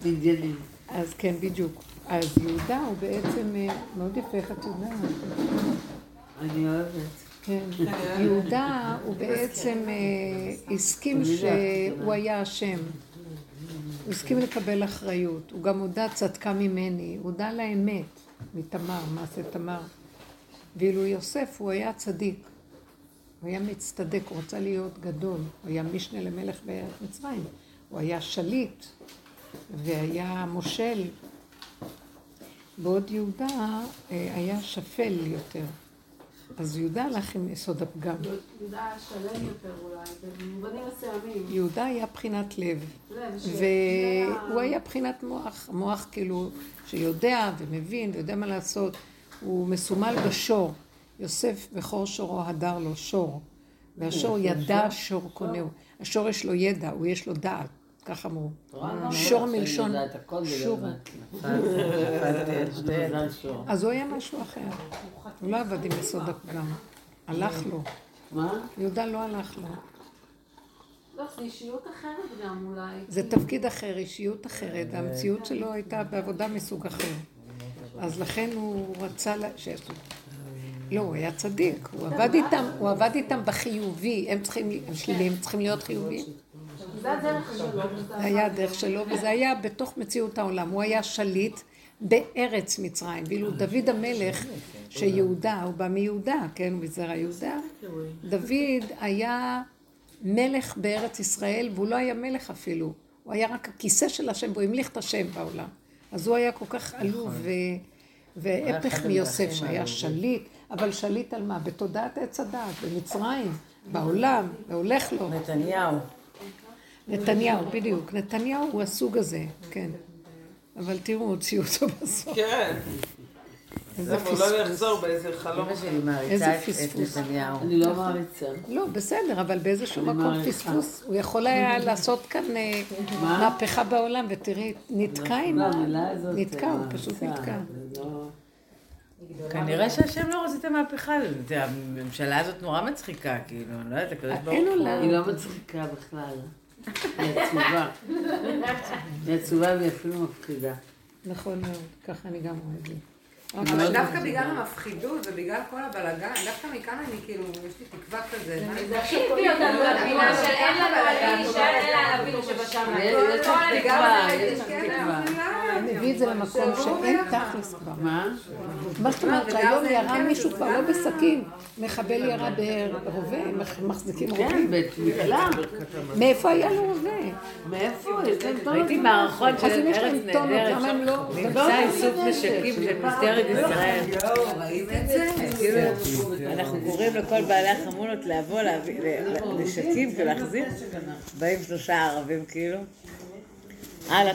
בניינים. אז כן, בדיוק. אז יהודה הוא בעצם, אה, מאוד יפה, איך את יודעת? אני אוהבת. כן. יהודה הוא בעצם אה, הסכים שהוא היה אשם. הוא הסכים לקבל אחריות. הוא גם הודה צדקה ממני. הוא הודה לאמת מתמר, מעשה תמר. ואילו יוסף הוא היה צדיק. הוא היה מצטדק, הוא רצה להיות גדול. הוא היה משנה למלך בארץ מצרים. הוא היה שליט והיה מושל. בעוד יהודה אה, היה שפל יותר. אז יהודה הלך עם יסוד הפגם. יהודה היה שלם יותר אולי, במובנים מסוימים. יהודה היה בחינת לב, והוא היה בחינת מוח, מוח כאילו שיודע ומבין ויודע מה לעשות. הוא מסומל בשור. יוסף בכור שורו הדר לו שור, והשור ידע שור קונהו. השור יש לו ידע, הוא יש לו דעת, כך אמרו. שור מלשון שור. מזל שור. אז הוא היה משהו אחר. הוא לא עבד עם יסוד הפגם. הלך לו. מה? יהודה לא הלך לו. לא, זו אישיות אחרת גם אולי. זה תפקיד אחר, אישיות אחרת, והמציאות שלו הייתה בעבודה מסוג אחר. אז לכן הוא רצה שיעשו. לא, הוא היה צדיק, הוא עבד איתם, הוא עבד איתם בחיובי, הם צריכים, הם שליליים, צריכים להיות חיוביים. זה היה הדרך שלו, וזה היה בתוך מציאות העולם. הוא היה שליט בארץ מצרים, ואילו דוד המלך, שיהודה, הוא בא מיהודה, כן, הוא מזרע יהודה, דוד היה מלך בארץ ישראל, והוא לא היה מלך אפילו, הוא היה רק הכיסא של השם, והוא המליך את השם בעולם. אז הוא היה כל כך עלוב ו... והפך מיוסף שהיה שליט, אבל שליט על מה? בתודעת עץ הדעת, במצרים, בעולם, והולך לו. נתניהו. נתניהו, בדיוק. נתניהו הוא הסוג הזה, כן. אבל תראו, הוציאו אותו בסוף. כן. איזה לא פספוס. יחזור באיזה חלום. אמא שלי מעריצה את-. נתניהו. אני לא מעריצה. לא, בסדר, אבל באיזשהו מקום. פספוס. הוא יכול היה לעשות כאן אה, מהפכה בעולם, ותראי, נתקע עם לא, ה... נתקע, הוא פשוט נתקע. לא- כנראה שהשם לא רוצה את המהפכה הזאת. זה- הממשלה הזאת נורא מצחיקה, כאילו, אני לא יודעת, הקדוש ברוך אין הוא. היא לא מצחיקה בכלל. היא עצובה. היא עצובה והיא אפילו מפחידה. נכון מאוד, ככה אני גם רואה את זה. אבל דווקא בגלל המפחידות ובגלל כל הבלאגן, דווקא מכאן אני כאילו, יש לי תקווה כזה. הביא אותנו לפינה של אין לנו על מי להישאר אלא על אבינו שבשמיים. יש לך כל תקווה, יש הזה, לך תקווה. אני מביא את זה למקום שאין תכלס כבר. מה? מה זאת אומרת זה- ירה כן, מישהו זה כבר לא בסכין, מחבל ירה ברובה, מח- מחזיקים רובים. כן, מקלע. מאיפה היה לו רובה? מאיפה? ראיתי מערכון של אז אם יש ארץ להם טונות, נהדרת, למה הם לא... מבצע איסוף נשקים של משטרת ישראל. כאילו, אנחנו קוראים לכל בעלי החמולות לבוא, להביא- ל- נשקים ולהחזיר, באים שלושה ערבים כאילו. הלאה,